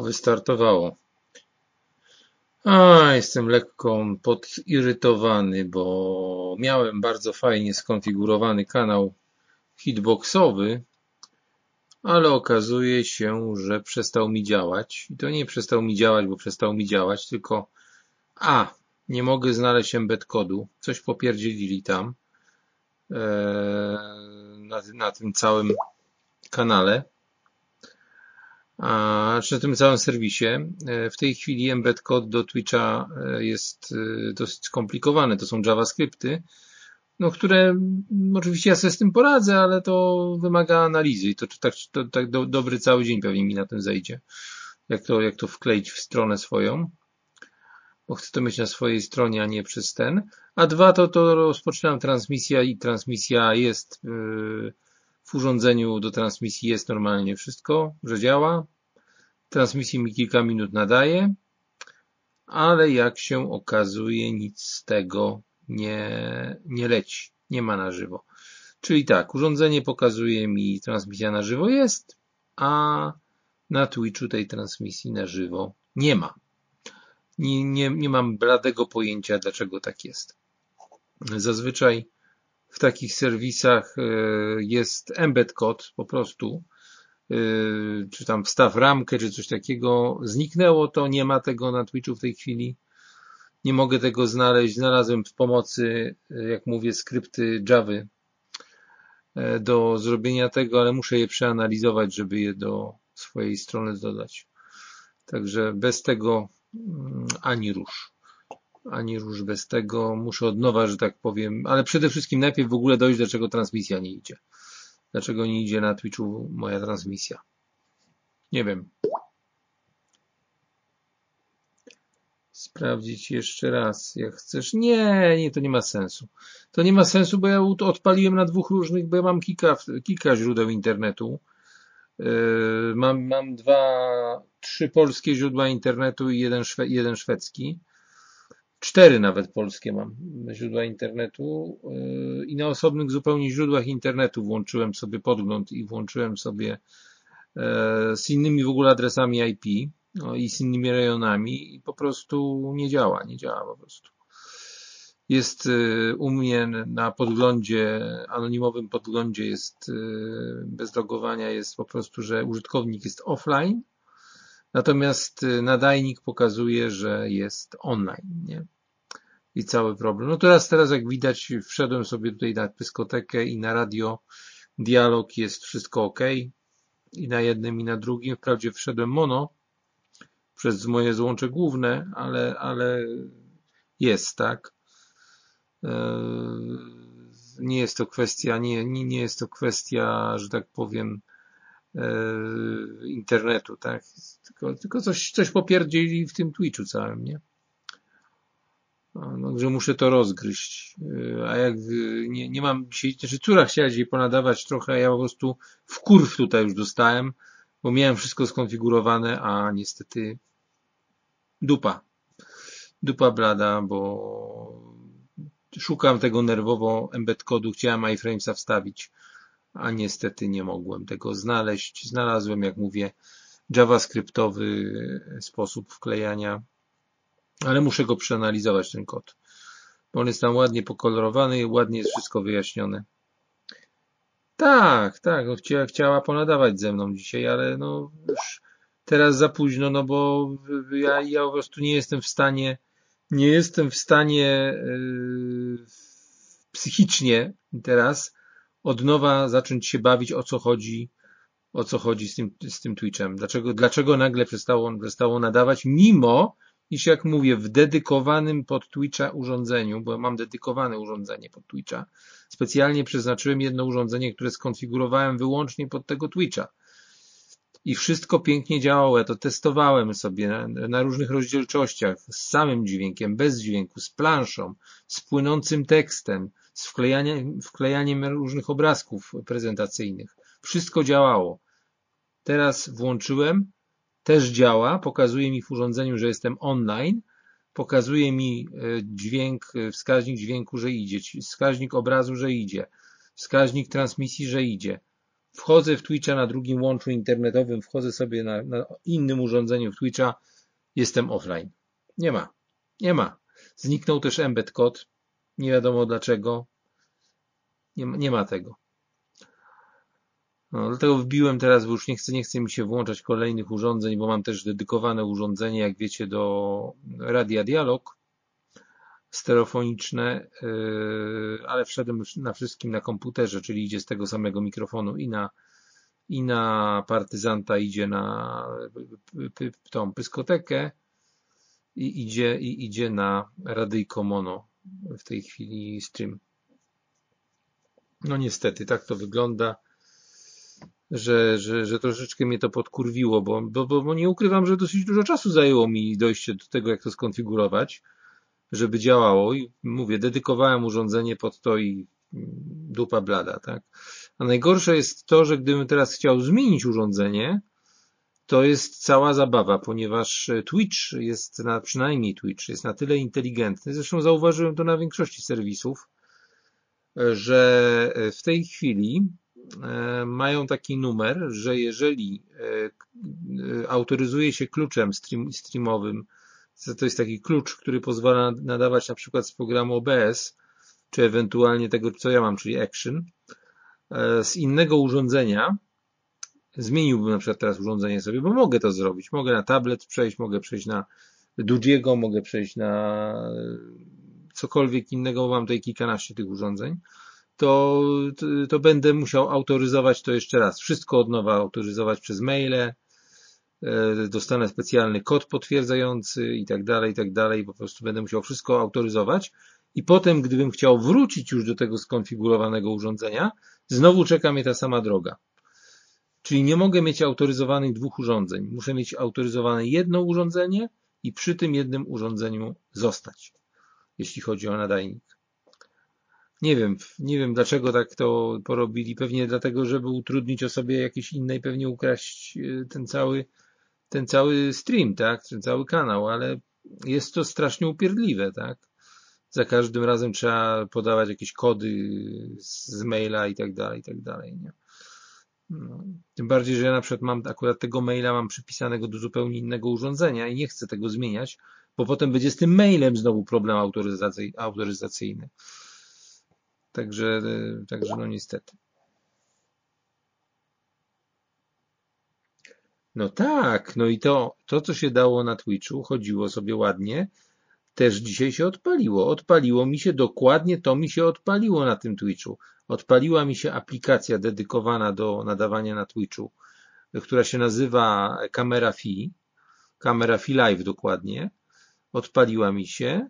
Wystartowało. A, jestem lekko podirytowany, bo miałem bardzo fajnie skonfigurowany kanał hitboxowy, ale okazuje się, że przestał mi działać. I to nie przestał mi działać, bo przestał mi działać, tylko a, nie mogę znaleźć embed kodu. Coś popierdzielili tam e, na, na tym całym kanale czy na tym całym serwisie. E, w tej chwili embed code do Twitcha e, jest e, dosyć skomplikowany. To są JavaScripty, no, które oczywiście ja sobie z tym poradzę, ale to wymaga analizy i to tak, to, tak do, dobry cały dzień pewnie mi na tym zejdzie. Jak to, jak to wkleić w stronę swoją, bo chcę to mieć na swojej stronie, a nie przez ten. A dwa to, to rozpoczynam transmisja i transmisja jest yy, w urządzeniu do transmisji jest normalnie wszystko, że działa. Transmisji mi kilka minut nadaje, ale jak się okazuje, nic z tego nie, nie leci, nie ma na żywo. Czyli tak, urządzenie pokazuje mi transmisja na żywo jest, a na Twitchu tej transmisji na żywo nie ma. Nie, nie, nie mam bladego pojęcia, dlaczego tak jest. Zazwyczaj w takich serwisach e, jest embed kod po prostu, e, czy tam wstaw ramkę, czy coś takiego. Zniknęło to, nie ma tego na Twitchu w tej chwili. Nie mogę tego znaleźć. Znalazłem w pomocy, e, jak mówię, skrypty Java do zrobienia tego, ale muszę je przeanalizować, żeby je do swojej strony dodać. Także bez tego mm, ani rusz ani róż bez tego. Muszę od nowa, że tak powiem, ale przede wszystkim najpierw w ogóle dojść, dlaczego transmisja nie idzie. Dlaczego nie idzie na Twitchu moja transmisja. Nie wiem. Sprawdzić jeszcze raz, jak chcesz. Nie, nie, to nie ma sensu. To nie ma sensu, bo ja odpaliłem na dwóch różnych, bo ja mam kilka, kilka źródeł internetu. Yy, mam, mam dwa, trzy polskie źródła internetu i jeden, szwe, jeden szwedzki cztery nawet polskie mam źródła internetu yy, i na osobnych zupełnie źródłach internetu włączyłem sobie podgląd i włączyłem sobie e, z innymi w ogóle adresami IP no i z innymi rejonami i po prostu nie działa, nie działa po prostu. Jest e, u mnie na podglądzie, anonimowym podglądzie jest bez logowania jest po prostu, że użytkownik jest offline, Natomiast nadajnik pokazuje, że jest online, nie? I cały problem. No teraz, teraz jak widać, wszedłem sobie tutaj na dyskotekę i na radio dialog jest wszystko ok. I na jednym i na drugim. Wprawdzie wszedłem mono przez moje złącze główne, ale, ale jest, tak? Nie jest to kwestia, nie, nie, nie jest to kwestia, że tak powiem, internetu, tak? Tylko, tylko coś, coś popierdzili w tym Twitchu całym, nie? No, że muszę to rozgryźć. A jak nie, nie mam dzisiaj, znaczy córa chciała dzisiaj ponadawać trochę, ja po prostu w kurw tutaj już dostałem, bo miałem wszystko skonfigurowane, a niestety dupa. Dupa blada, bo szukam tego nerwowo embed kodu, chciałem iframesa wstawić, a niestety nie mogłem tego znaleźć. Znalazłem, jak mówię, javascriptowy sposób wklejania, ale muszę go przeanalizować, ten kod. Bo on jest tam ładnie pokolorowany ładnie jest wszystko wyjaśnione. Tak, tak, no chciała, chciała ponadawać ze mną dzisiaj, ale no już teraz za późno, no bo ja, ja po prostu nie jestem w stanie, nie jestem w stanie yy, psychicznie teraz od nowa zacząć się bawić o co chodzi, o co chodzi z tym, z tym Twitchem. Dlaczego, dlaczego nagle przestało, przestało nadawać, mimo iż jak mówię, w dedykowanym pod Twitcha urządzeniu, bo mam dedykowane urządzenie pod Twitcha, specjalnie przeznaczyłem jedno urządzenie, które skonfigurowałem wyłącznie pod tego Twitcha. I wszystko pięknie działało. Ja to testowałem sobie na, na różnych rozdzielczościach, z samym dźwiękiem, bez dźwięku, z planszą, z płynącym tekstem, z wklejaniem, wklejaniem różnych obrazków prezentacyjnych. Wszystko działało. Teraz włączyłem, też działa, pokazuje mi w urządzeniu, że jestem online, pokazuje mi e, dźwięk, e, wskaźnik dźwięku, że idzie, wskaźnik obrazu, że idzie, wskaźnik transmisji, że idzie. wchodzę w Twitcha na drugim łączu internetowym, wchodzę sobie na, na innym urządzeniu w Twitcha, jestem offline. Nie ma. Nie ma. Zniknął też embed kod. Nie wiadomo dlaczego. Nie ma, nie ma tego. No, dlatego wbiłem teraz, bo już nie chcę, nie chce mi się włączać kolejnych urządzeń, bo mam też dedykowane urządzenie, jak wiecie, do Radia Dialog stereofoniczne, yy, ale wszedłem na wszystkim na komputerze, czyli idzie z tego samego mikrofonu i na, i na partyzanta, idzie na tą pyskotekę i idzie, i idzie na radyjko mono w tej chwili stream. No niestety, tak to wygląda że, że, że troszeczkę mnie to podkurwiło, bo, bo, bo nie ukrywam, że dosyć dużo czasu zajęło mi dojście do tego, jak to skonfigurować, żeby działało i mówię, dedykowałem urządzenie pod to i dupa blada, tak? A najgorsze jest to, że gdybym teraz chciał zmienić urządzenie, to jest cała zabawa, ponieważ Twitch jest na, przynajmniej Twitch jest na tyle inteligentny, zresztą zauważyłem to na większości serwisów, że w tej chwili E, mają taki numer, że jeżeli e, autoryzuje się kluczem stream, streamowym, to jest taki klucz, który pozwala nadawać na przykład z programu OBS, czy ewentualnie tego, co ja mam, czyli Action, e, z innego urządzenia, zmieniłbym na przykład teraz urządzenie sobie, bo mogę to zrobić. Mogę na tablet przejść, mogę przejść na Dudiego, mogę przejść na cokolwiek innego, mam tutaj kilkanaście tych urządzeń to, to będę musiał autoryzować to jeszcze raz. Wszystko od nowa autoryzować przez maile, e, dostanę specjalny kod potwierdzający i tak dalej, i tak dalej. Po prostu będę musiał wszystko autoryzować. I potem, gdybym chciał wrócić już do tego skonfigurowanego urządzenia, znowu czeka mnie ta sama droga. Czyli nie mogę mieć autoryzowanych dwóch urządzeń. Muszę mieć autoryzowane jedno urządzenie i przy tym jednym urządzeniu zostać, jeśli chodzi o nadajnik. Nie wiem, nie wiem dlaczego tak to porobili. Pewnie dlatego, żeby utrudnić osobie jakiejś innej, pewnie ukraść e, ten cały, ten cały stream, tak? Ten cały kanał, ale jest to strasznie upierdliwe, tak? Za każdym razem trzeba podawać jakieś kody z maila i tak dalej, i tak dalej, nie? No. Tym bardziej, że ja na przykład mam akurat tego maila mam przypisanego do zupełnie innego urządzenia i nie chcę tego zmieniać, bo potem będzie z tym mailem znowu problem autoryzacyjny. Także, także no niestety. No tak, no i to, to co się dało na Twitchu, chodziło sobie ładnie, też dzisiaj się odpaliło. Odpaliło mi się dokładnie, to mi się odpaliło na tym Twitchu. Odpaliła mi się aplikacja dedykowana do nadawania na Twitchu, która się nazywa Camera Fi, Camera Fi Live dokładnie. Odpaliła mi się,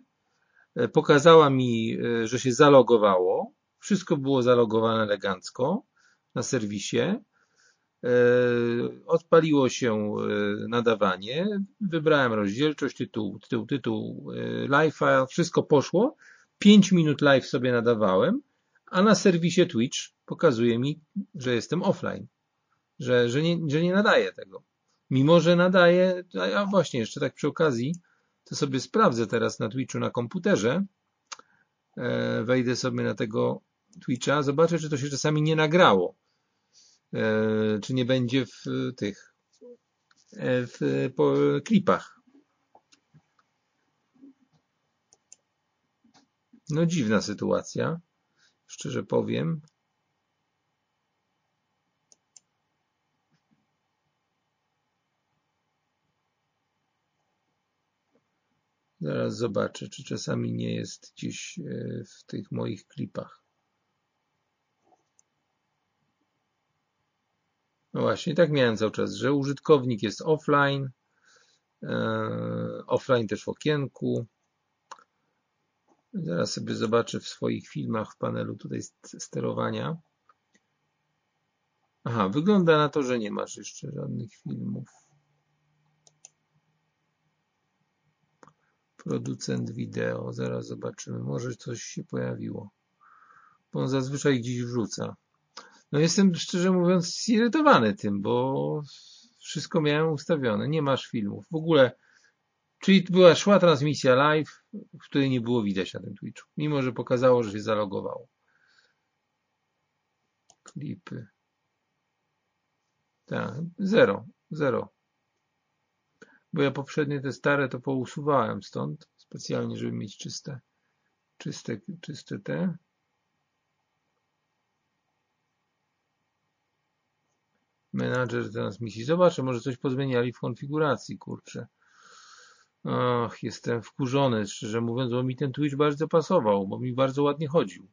pokazała mi, że się zalogowało, wszystko było zalogowane elegancko na serwisie. E, odpaliło się e, nadawanie, wybrałem rozdzielczość, tytuł, tytuł, tytuł e, live, wszystko poszło. 5 minut live sobie nadawałem, a na serwisie Twitch pokazuje mi, że jestem offline, że, że, nie, że nie nadaję tego. Mimo, że nadaję, a właśnie jeszcze tak przy okazji, to sobie sprawdzę teraz na Twitchu na komputerze, wejdę sobie na tego Twitcha, zobaczę, czy to się czasami nie nagrało. E, czy nie będzie w tych e, w klipach. No dziwna sytuacja, szczerze powiem. Zaraz zobaczę, czy czasami nie jest gdzieś e, w tych moich klipach. No właśnie, tak miałem cały czas, że użytkownik jest offline, e, offline też w okienku. Zaraz sobie zobaczę w swoich filmach w panelu tutaj sterowania. Aha, wygląda na to, że nie masz jeszcze żadnych filmów. Producent wideo, zaraz zobaczymy, może coś się pojawiło. Bo on zazwyczaj gdzieś wrzuca. No jestem szczerze mówiąc zirytowany tym, bo wszystko miałem ustawione. Nie masz filmów. W ogóle, czyli była szła transmisja live, w której nie było widać na tym Twitchu. Mimo, że pokazało, że się zalogowało. Klipy. Tak, zero, zero. Bo ja poprzednie te stare to pousuwałem stąd, specjalnie, żeby mieć czyste, czyste, czyste te. Menadżer transmisji. Zobaczę, może coś pozmieniali w konfiguracji, kurczę. Ach, jestem wkurzony, szczerze mówiąc, bo mi ten Twitch bardzo pasował, bo mi bardzo ładnie chodził.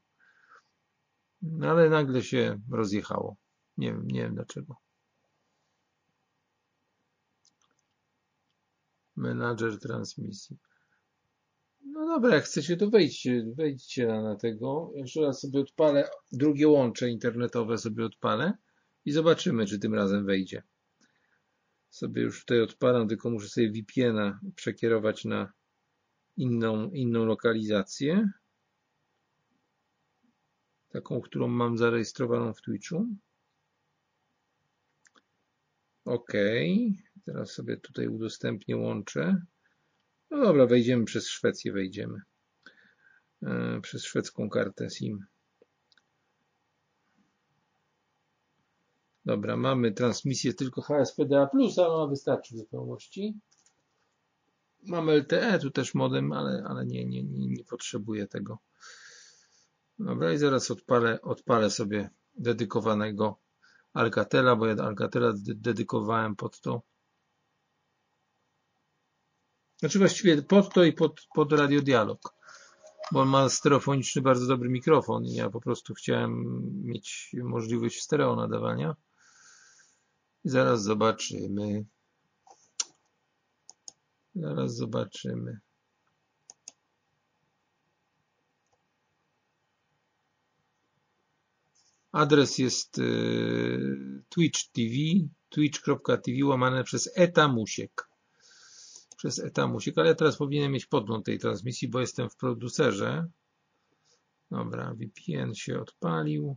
No, ale nagle się rozjechało. Nie wiem, nie wiem dlaczego. Menadżer transmisji. No dobra, jak chcecie, to wejdźcie, wejdźcie na, na tego. Jeszcze raz sobie odpalę, drugie łącze internetowe sobie odpalę i zobaczymy, czy tym razem wejdzie. Sobie już tutaj odpalam, tylko muszę sobie VPN-a przekierować na inną, inną lokalizację. Taką, którą mam zarejestrowaną w Twitchu. OK. Teraz sobie tutaj udostępnię łącze. No dobra, wejdziemy przez Szwecję, wejdziemy. E, przez szwedzką kartę SIM. Dobra, mamy transmisję tylko HSPDA+, ona wystarczy w zupełności. Mamy LTE, tu też modem, ale, ale nie, nie, nie, nie potrzebuję tego. Dobra, i zaraz odpalę, odpalę sobie dedykowanego Alcatela, bo ja Alcatela dedykowałem pod to. Znaczy właściwie pod to i pod, pod radiodialog, bo on ma stereofoniczny bardzo dobry mikrofon i ja po prostu chciałem mieć możliwość stereo nadawania. Zaraz zobaczymy. Zaraz zobaczymy. Adres jest y, Twitch TV, twitch.tv łamane przez etamusiek. Przez etamusiek, ale ja teraz powinienem mieć podgląd tej transmisji, bo jestem w producerze. Dobra, VPN się odpalił.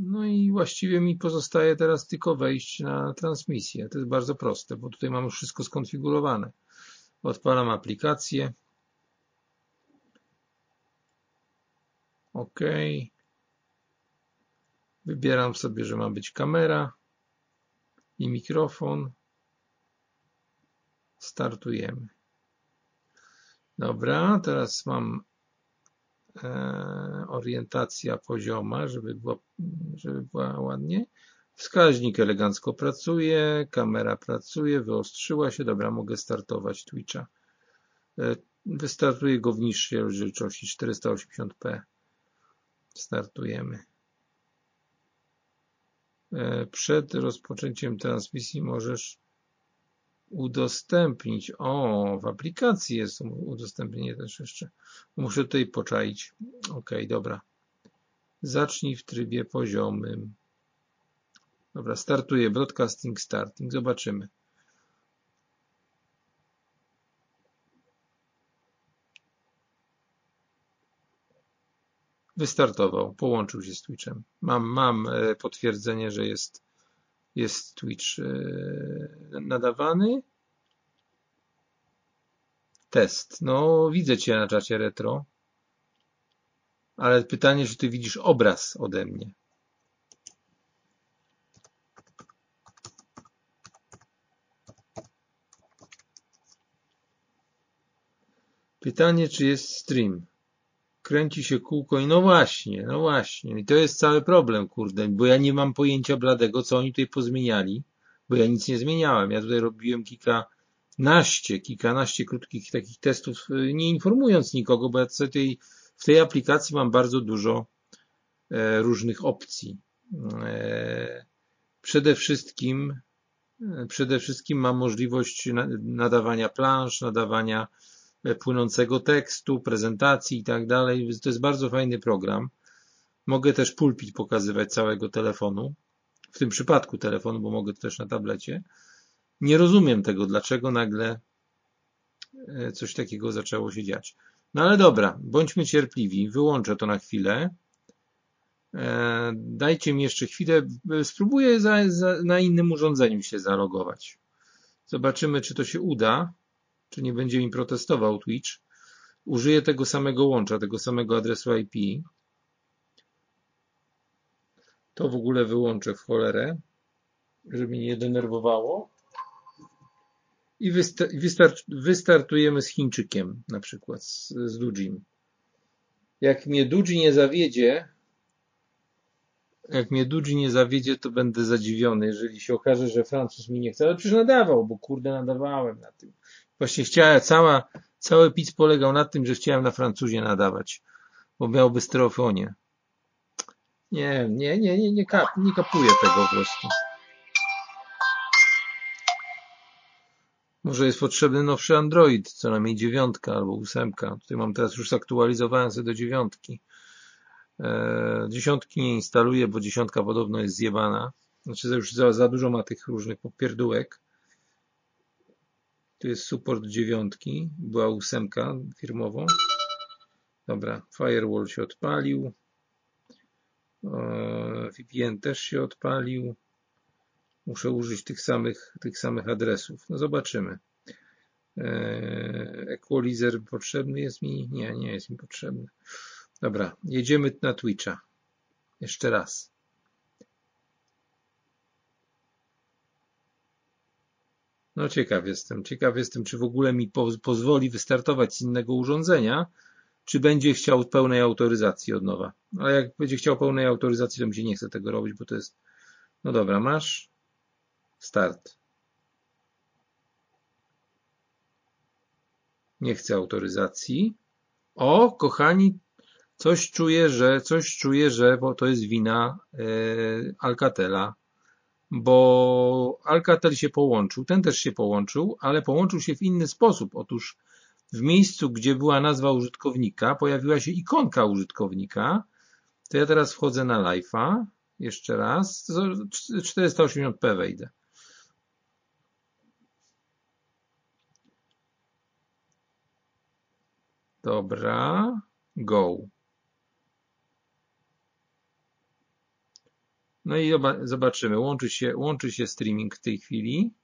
No i właściwie mi pozostaje teraz tylko wejść na transmisję. To jest bardzo proste, bo tutaj mam już wszystko skonfigurowane. Odpalam aplikację. OK. Wybieram sobie, że ma być kamera i mikrofon. Startujemy. Dobra, teraz mam orientacja pozioma, żeby była, żeby była ładnie. Wskaźnik elegancko pracuje, kamera pracuje, wyostrzyła się. Dobra, mogę startować Twitcha. E, wystartuję go w niższej rozdzielczości 480p. Startujemy. E, przed rozpoczęciem transmisji możesz udostępnić. O, w aplikacji jest udostępnienie też jeszcze. Muszę tutaj poczaić. Ok, dobra. Zacznij w trybie poziomym. Dobra, startuję. Broadcasting starting. Zobaczymy. Wystartował, połączył się z Twitchem. Mam, mam e, potwierdzenie, że jest, jest Twitch e, nadawany. Test. No, widzę Cię na czacie retro. Ale pytanie, czy Ty widzisz obraz ode mnie? Pytanie, czy jest stream kręci się kółko i no właśnie, no właśnie. I to jest cały problem, kurde, bo ja nie mam pojęcia bladego, co oni tutaj pozmieniali, bo ja nic nie zmieniałem. Ja tutaj robiłem kilkanaście, kilkanaście krótkich takich testów, y, nie informując nikogo, bo ja tej, w tej aplikacji mam bardzo dużo e, różnych opcji. E, przede wszystkim, e, przede wszystkim mam możliwość nadawania plansz, nadawania płynącego tekstu, prezentacji i tak dalej. To jest bardzo fajny program. Mogę też pulpit pokazywać całego telefonu, w tym przypadku telefonu, bo mogę to też na tablecie. Nie rozumiem tego, dlaczego nagle e, coś takiego zaczęło się dziać. No ale dobra, bądźmy cierpliwi, wyłączę to na chwilę. E, dajcie mi jeszcze chwilę, spróbuję za, za, na innym urządzeniu się zalogować. Zobaczymy, czy to się uda czy nie będzie mi protestował Twitch, użyję tego samego łącza, tego samego adresu IP To w ogóle wyłączę w cholerę, żeby mnie nie denerwowało. I wystartujemy z Chińczykiem, na przykład z, z Dujim. Jak mnie Duji nie zawiedzie, jak mnie Dudzi nie zawiedzie, to będę zadziwiony, jeżeli się okaże, że Francuz mi nie chce. Ale przecież nadawał, bo kurde nadawałem na tym. Właśnie chciałem, cała, cały pic polegał na tym, że chciałem na Francuzie nadawać, bo miałby stereofonię. Nie, nie, nie, nie, nie, kap, nie kapuję tego po prostu. Może jest potrzebny nowszy Android, co najmniej dziewiątka albo ósemka. Tutaj mam teraz już zaktualizowałem sobie do dziewiątki. E, dziesiątki nie instaluję, bo dziesiątka podobno jest zjebana. Znaczy już za, za dużo ma tych różnych popierdółek. Tu jest support dziewiątki, była ósemka firmowo. Dobra, firewall się odpalił. E, VPN też się odpalił. Muszę użyć tych samych, tych samych adresów. No zobaczymy. E, equalizer potrzebny jest mi? Nie, nie jest mi potrzebny. Dobra, jedziemy na Twitcha. Jeszcze raz. No ciekaw jestem. Ciekaw jestem, czy w ogóle mi pozwoli wystartować z innego urządzenia, czy będzie chciał pełnej autoryzacji od nowa. Ale jak będzie chciał pełnej autoryzacji, to mi się nie chce tego robić, bo to jest... No dobra, masz. Start. Nie chcę autoryzacji. O, kochani, Coś czuję, że coś czuję, że bo to jest wina e, Alcatela, bo Alcatel się połączył, ten też się połączył, ale połączył się w inny sposób. Otóż w miejscu, gdzie była nazwa użytkownika, pojawiła się ikonka użytkownika. To ja teraz wchodzę na live'a, jeszcze raz, 480p wejdę. Dobra, go. No i zobaczymy. Łączy się, łączy się streaming w tej chwili.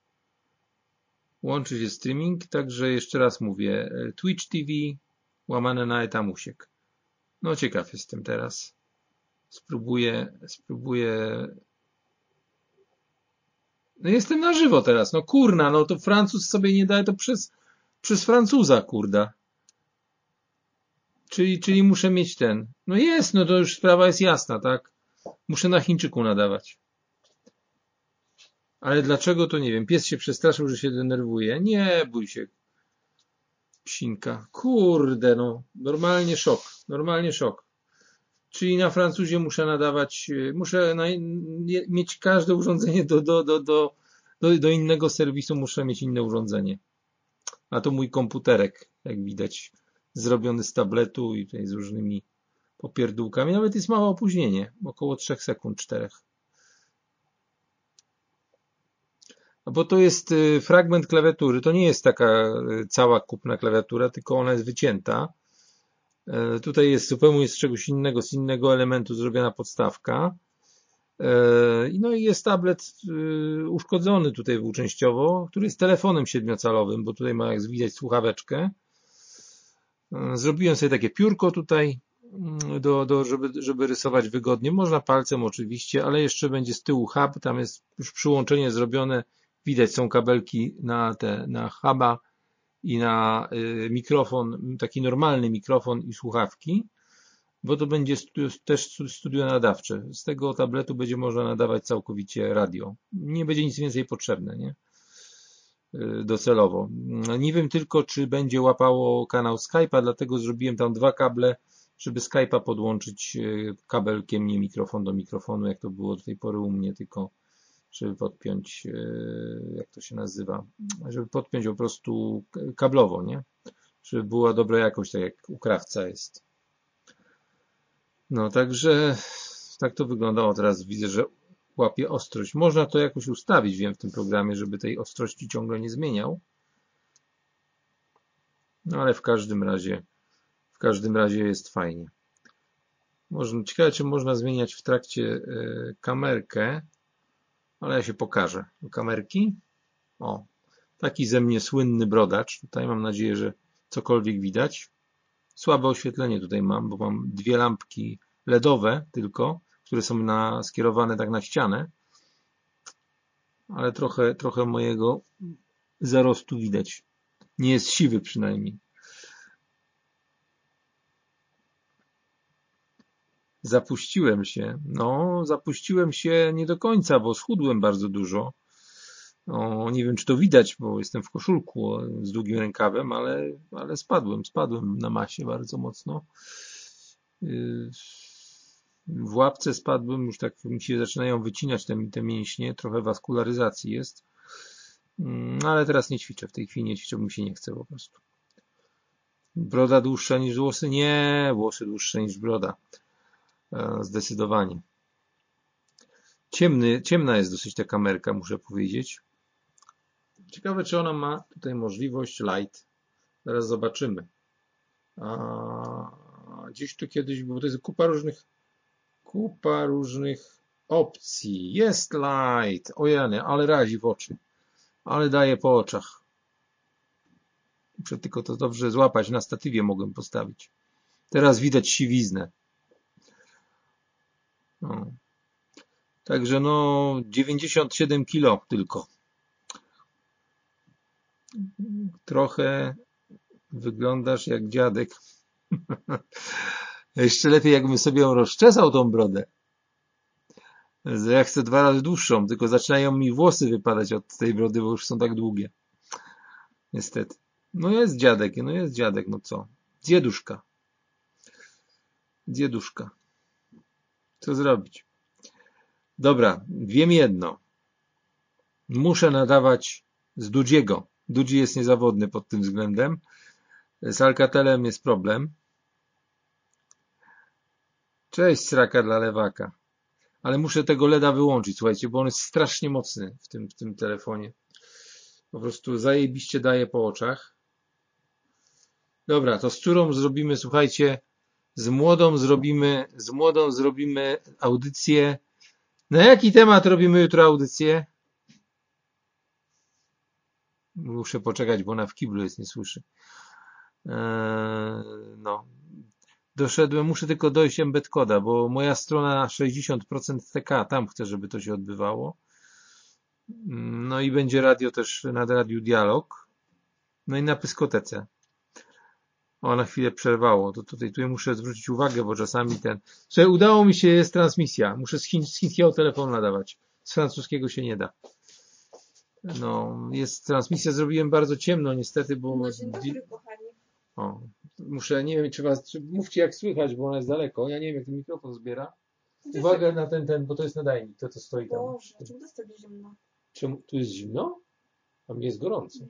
Łączy się streaming, także jeszcze raz mówię. E, Twitch TV łamane na etamusiek. No ciekaw jestem teraz. Spróbuję, spróbuję. No jestem na żywo teraz. No kurna, no to Francuz sobie nie daje to przez, przez Francuza, kurda. Czyli, czyli muszę mieć ten. No jest, no to już sprawa jest jasna, tak? Muszę na Chińczyku nadawać. Ale dlaczego to nie wiem. Pies się przestraszył, że się denerwuje. Nie bój się. Psinka. Kurde, no. Normalnie szok. Normalnie szok. Czyli na Francuzie muszę nadawać, muszę na, mieć każde urządzenie do, do, do, do, do, do innego serwisu, muszę mieć inne urządzenie. A to mój komputerek, jak widać, zrobiony z tabletu i tutaj z różnymi popierdółkami. Nawet jest małe opóźnienie, około 3 sekund, 4. Bo to jest y, fragment klawiatury, to nie jest taka y, cała kupna klawiatura, tylko ona jest wycięta. E, tutaj jest zupełnie z czegoś innego, z innego elementu zrobiona podstawka. E, no i jest tablet y, uszkodzony tutaj częściowo, który jest telefonem siedmiocalowym, bo tutaj ma jak widać słuchaweczkę. E, zrobiłem sobie takie piórko tutaj, do, do, żeby, żeby rysować wygodnie. Można palcem oczywiście, ale jeszcze będzie z tyłu hub, tam jest już przyłączenie zrobione, widać są kabelki na te, na huba i na y, mikrofon, taki normalny mikrofon i słuchawki, bo to będzie studio, też studio nadawcze. Z tego tabletu będzie można nadawać całkowicie radio. Nie będzie nic więcej potrzebne, nie? Y, docelowo. Nie wiem tylko, czy będzie łapało kanał Skype'a, dlatego zrobiłem tam dwa kable żeby Skype'a podłączyć e, kabelkiem, nie mikrofon do mikrofonu, jak to było do tej pory u mnie, tylko żeby podpiąć, e, jak to się nazywa, żeby podpiąć po prostu kablowo, nie? Żeby była dobra jakość, tak jak u krawca jest. No, także tak to wyglądało. Teraz widzę, że łapie ostrość. Można to jakoś ustawić, wiem, w tym programie, żeby tej ostrości ciągle nie zmieniał. No, ale w każdym razie każdym razie jest fajnie. Można, ciekawe, czy można zmieniać w trakcie e, kamerkę, ale ja się pokażę. Kamerki. O, taki ze mnie słynny brodacz. Tutaj mam nadzieję, że cokolwiek widać. Słabe oświetlenie tutaj mam, bo mam dwie lampki LEDowe tylko, które są na, skierowane tak na ścianę, ale trochę, trochę mojego zarostu widać. Nie jest siwy przynajmniej. Zapuściłem się. No, zapuściłem się nie do końca, bo schudłem bardzo dużo. No, nie wiem, czy to widać, bo jestem w koszulku z długim rękawem, ale, ale spadłem, spadłem na masie bardzo mocno. W łapce spadłem, już tak mi się zaczynają wycinać te, te mięśnie, trochę waskularyzacji jest. Mm, ale teraz nie ćwiczę, w tej chwili nie ćwiczę, bo mi się nie chce po prostu. Broda dłuższa niż włosy? Nie, włosy dłuższe niż broda. E, zdecydowanie. Ciemny, ciemna jest dosyć ta kamerka, muszę powiedzieć. Ciekawe, czy ona ma tutaj możliwość light. Zaraz zobaczymy. A gdzieś tu kiedyś było, to jest kupa różnych, kupa różnych opcji. Jest light. Ojany, ale razi w oczy. Ale daje po oczach. Muszę tylko to dobrze złapać. Na statywie mogłem postawić. Teraz widać siwiznę. No. Także no 97 kilo tylko. Trochę wyglądasz jak dziadek. Jeszcze lepiej jakbym sobie rozczesał tą brodę. Ja chcę dwa razy dłuższą, tylko zaczynają mi włosy wypadać od tej brody, bo już są tak długie. Niestety. No jest dziadek, no jest dziadek, no co? Dzieduszka. Dzieduszka. Co zrobić? Dobra, wiem jedno. Muszę nadawać z Dudziego. Dudzi jest niezawodny pod tym względem. Z Alcatelem jest problem. Cześć, sraka dla lewaka. Ale muszę tego LEDa wyłączyć, słuchajcie, bo on jest strasznie mocny w tym, w tym telefonie. Po prostu zajebiście daje po oczach. Dobra, to z którą zrobimy, słuchajcie, z młodą zrobimy, z młodą zrobimy audycję. Na jaki temat robimy jutro audycję? Muszę poczekać, bo ona w kiblu jest, nie słyszy. Eee, no. Doszedłem, muszę tylko dojść embed koda, bo moja strona 60% TK, tam chcę, żeby to się odbywało. No i będzie radio też nad Radiu Dialog. No i na Pyskotece. O, na chwilę przerwało. To tutaj, tutaj muszę zwrócić uwagę, bo czasami ten... Słuchaj, udało mi się, jest transmisja. Muszę z, chiń, z chińskiego telefonu nadawać. Z francuskiego się nie da. No, jest transmisja, zrobiłem bardzo ciemno niestety, bo... No, dobry, kochani. O, muszę, nie wiem, czy was, czy, mówcie jak słychać, bo ona jest daleko. Ja nie wiem, jak ten mikrofon zbiera. Uwaga na ten, ten, bo to jest nadajnik, to co stoi tam. Boże, czemu to jest tak zimno? Czemu, tu jest zimno? A mnie jest gorąco.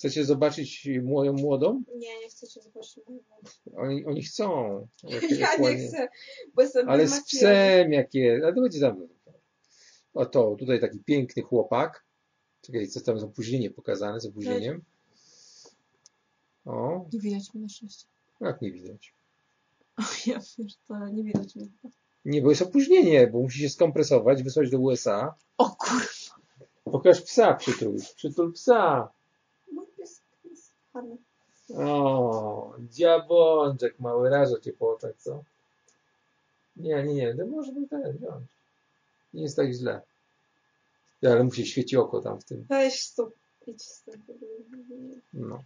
Chcecie zobaczyć moją młodą? Nie, nie chcecie zobaczyć mojego. Oni, oni chcą. Ja nie chcę, bo jestem Ale z psem jakie. A to będzie za mną. O to, tutaj taki piękny chłopak. Czekaj, co tam jest opóźnienie pokazane z opóźnieniem. O, Nie widać mnie na szczęście. jak nie widać. O, ja wiesz, to nie widać mnie. Nie, bo jest opóźnienie, bo musi się skompresować, wysłać do USA. O kurwa. Pokaż psa, przytul. Przytul psa. Mój pies jest ładny. O, diabączek mały, raża cię po oczach, co? Nie, nie, nie, to może by ten wziąć. Nie jest tak źle. Ja, ale mu się świeci oko tam w tym. Weź stop. Idź stąd. No.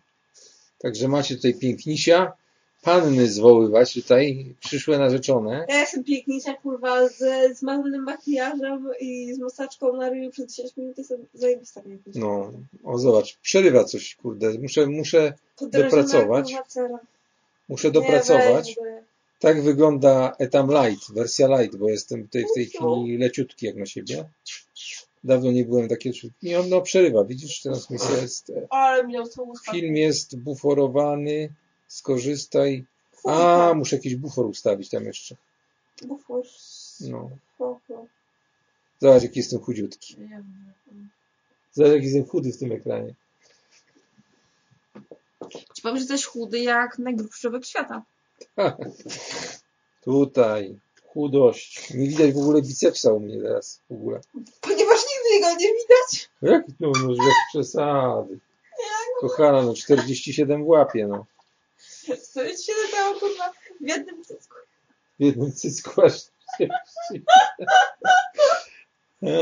Także macie tutaj pięknisia. Panny zwoływać tutaj, przyszłe narzeczone. Ja jestem piękniejsza, kurwa, z, z marnym makijażem i z masaczką na ryju przez 10 minut. Jestem zajebista piękniejsza. No, o zobacz, przerywa coś, kurde. Muszę, muszę, Podrażona, dopracować. muszę Nie, dopracować. weź, Tak wygląda Etam Light, wersja Light, bo jestem tutaj w tej chwili leciutki jak na siebie. Dawno nie byłem taki. I on no, przerywa, widzisz, transmisja jest... e, Ale usta. Film jest buforowany, skorzystaj. A, muszę jakiś bufor ustawić tam jeszcze. Bufor. No. Zobacz, jaki jestem chudziutki. Zobacz, jaki jestem chudy w tym ekranie. Ci powiem, że jesteś chudy jak najgrubszy człowiek świata. Tutaj, chudość. Nie widać w ogóle bicepsa u mnie teraz, w ogóle. Ponieważ nigdy go nie widać. Jak no, no bez przesady. Kochana, no 47 w łapie, no. Ci się latało, kurwa, w jednym cycku. w jednym cycku aż 30.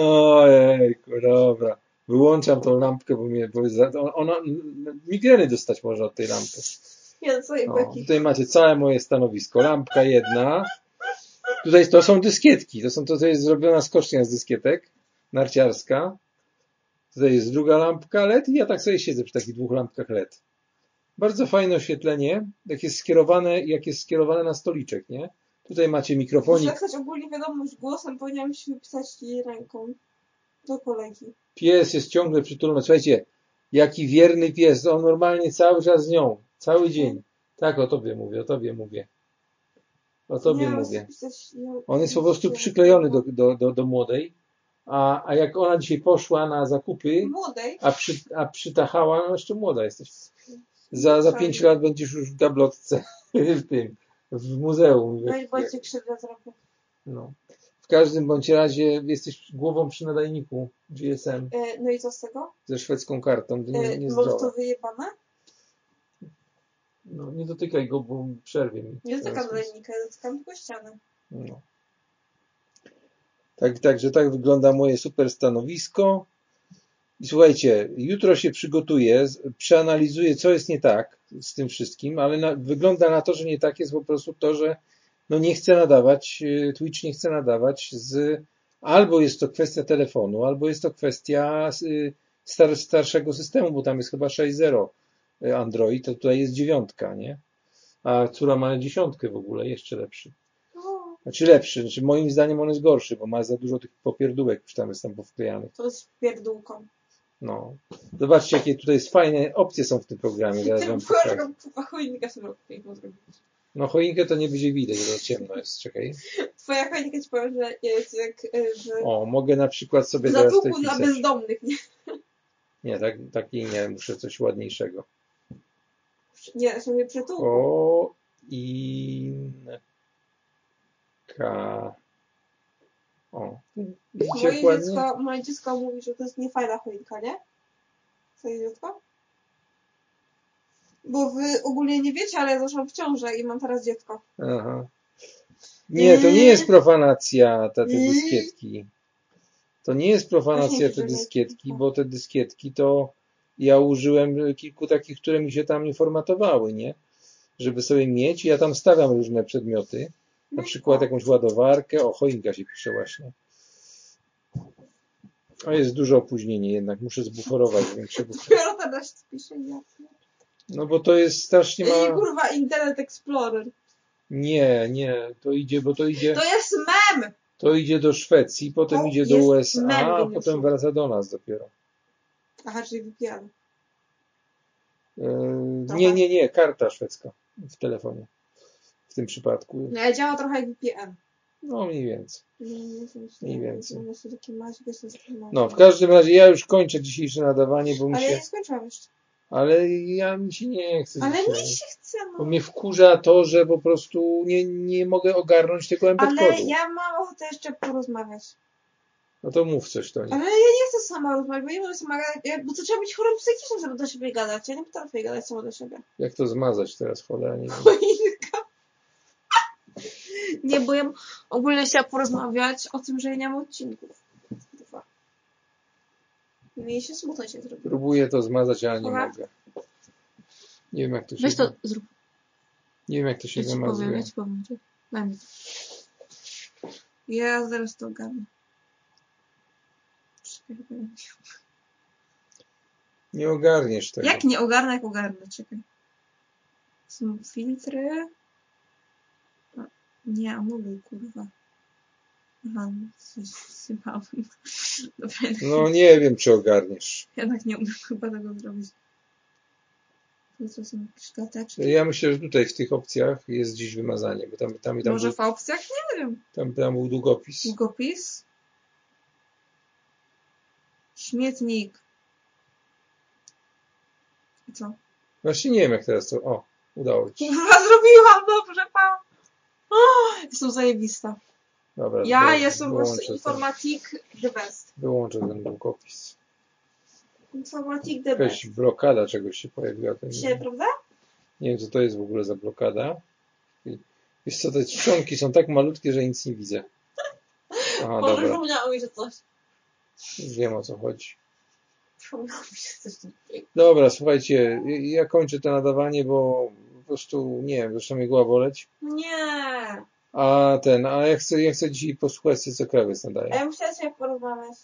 Ojejku, dobra. Wyłączam tą lampkę, bo mnie, bo za, ona, migreny dostać może od tej lampy. Ja co i No, tutaj macie całe moje stanowisko. Lampka jedna. Tutaj to są dyskietki. To, są, to, to jest zrobiona skocznia z dyskietek. Narciarska. Tutaj jest druga lampka LED i ja tak sobie siedzę przy takich dwóch lampkach LED. Bardzo fajne oświetlenie, jak jest skierowane, jak jest skierowane na stoliczek, nie? Tutaj macie Muszę mikrofonik. napisać ogólnie wiadomość głosem, powinienem się wypisać jej ręką. Do kolegi. Pies jest ciągle przytulony. Słuchajcie, jaki wierny pies. On normalnie cały czas z nią. Cały dzień. Tak, o tobie mówię, o tobie mówię. O tobie Nie, mówię. Pisać, On jest po prostu przyklejony do, do, do, do młodej, a, a jak ona dzisiaj poszła na zakupy, Młodej. a, przy, a przytachała, no jeszcze młoda jesteś. Za, za pięć lat będziesz już w gablotce w tym, w muzeum. No i Jak- bądźcie krzywdę zrobię. no. W każdym bądź razie jesteś głową przy nadajniku GSM E, no i co z tego? ze szwedzką kartą, to nie, E, nie może to wyjebane? No, nie dotykaj go, bo przerwie mi. Nie dotykam nadajnika, dotykam tylko ściany. No. Tak, także tak wygląda moje super stanowisko. I słuchajcie, jutro się przygotuję, przeanalizuję, co jest nie tak z tym wszystkim, ale na, wygląda na to, że nie tak jest po prostu to, że no nie chcę nadawać, y, Twitch nie chce nadawać z, albo jest to kwestia telefonu, albo jest to kwestia y, star, starszego systemu, bo tam jest chyba 6.0 y, Android, to tutaj jest dziewiątka, nie? A córa ma dziesiątkę w ogóle, jeszcze lepszy. Znaczy lepszy, znaczy moim zdaniem on jest gorszy, bo ma za dużo tych popierdółek już tam jest tam powklejanych. to jest pierdółką. No. Zobaczcie, jakie tutaj fajne opcje są w tym programie. Zaraz wam pokażę. choinka sobie piękną zrobić. No choinkę to nie będzie widać, bo to ciemno jest, czekaj. Twoja choinka ci powiem, że jest jak e, w O, mogę na przykład sobie w teraz tutaj dla bezdomnych. Nie, Nie, tak, takiej nie, muszę coś ładniejszego. nie sobie przytułku. O, in, ka, o. Moje dziecko, moje dziecko mówi, że to jest niefajna choinka, nie? Twoje dziecko? Bo wy ogólnie nie wiecie, ale ja zaszłam w ciążę i mam teraz dziecko. Aha. Nie, to nie jest profanacja, te, te dyskietki. To nie jest profanacja te dyskietki, bo te dyskietki to ja użyłem kilku takich, które mi się tam nie formatowały, nie? Żeby sobie mieć, ja tam stawiam różne przedmioty, na przykład jakąś ładowarkę, o choinka się pisze właśnie. A jest duże opóźnienie jednak, muszę zbuforować większego. Dopiero teraz pisze. No bo to jest strasznie ma... kurwa Internet Explorer. Nie, nie, to idzie, bo to idzie... To jest mem! To idzie do Szwecji, potem To idzie do USA, mem, a potem wraca do nas dopiero. Aha, czyli VPN. Yy, nie, nie, nie, karta szwedzka w telefonie. W tym przypadku. No ja działa trochę jak VPN. No mniej więcej. Mniej więcej. No, w każdym razie ja już kończę dzisiejsze nadawanie, bo mi Ale ja się, nie skończyłam jeszcze. ale ja mi się nie chce. Ale nie się chce, Bo no. mnie wkurza to, że po prostu nie, nie mogę ogarnąć tego embed Ale ja mam ochotę jeszcze porozmawiać. No to mów coś do nich. Ale ja nie chcę sama rozmawiać, bo nie mogę sama gadać, bo to trzeba być chorym psychicznym, żeby do siebie gadać. Ja nie potrafię gadać sama do siebie. Jak to zmazać teraz, cholera, nie wiem. Nie, bo ja bym ogólnie chciała porozmawiać o tym, że ja nie mam odcinków. Dwa. Mi się smutno się zrobiło. Próbuję to zmazać, ale nie Dobra. mogę. Nie wiem jak to się, Weź to zrób. nie wiem jak to się Ja ci powiem, zamazuje. ja ci powiem. czekaj. Daj mi to. Ja zaraz to ogarnę. Nie ogarniesz tego. Jak nie ogarnę, jak ogarnę? Czekaj. Są filtry. A, nie, anuluj, kurwa. Aha, coś. Dobra, jednak, No nie wiem, czy ogarniesz. jednak nie umiem chyba tego zrobić. Tu co są jakieś karteczki? Ja myślę, że tutaj w tych opcjach jest gdzieś wymazanie, bo tam, tam, tam, Może był, w opcjach? Nie wiem. tam, tam był długopis. Długopis. Śmietnik. I co? Właśnie nie wiem, jak teraz to... O, udało ci się. Kurwa, zrobiłam, dobrze, pa. O, Jestem zajebista. Dobra, Ja jestem po prostu ten, informatik the best. wyłączę ten długopis. Informatik the Jakaś best. blokada czegoś się pojawiła. Nie, Dzisiaj, prawda? nie wiem, co to jest w ogóle za blokada. Wiesz co, te czcionki są tak malutkie, że nic nie widzę. Aha, Boże, dobra. przypomniało mi się coś. Wiem o co chodzi. Przypomniało mi się coś. Dobra, słuchajcie, ja kończę to nadawanie, bo po prostu, nie wiem, zaczyna mnie głowa boleć. Nie. A ten, a ja chcę, ja chcę dzisiaj posłuchać, co krawiec A nadaje. ja musiałam sobie porozmawiać.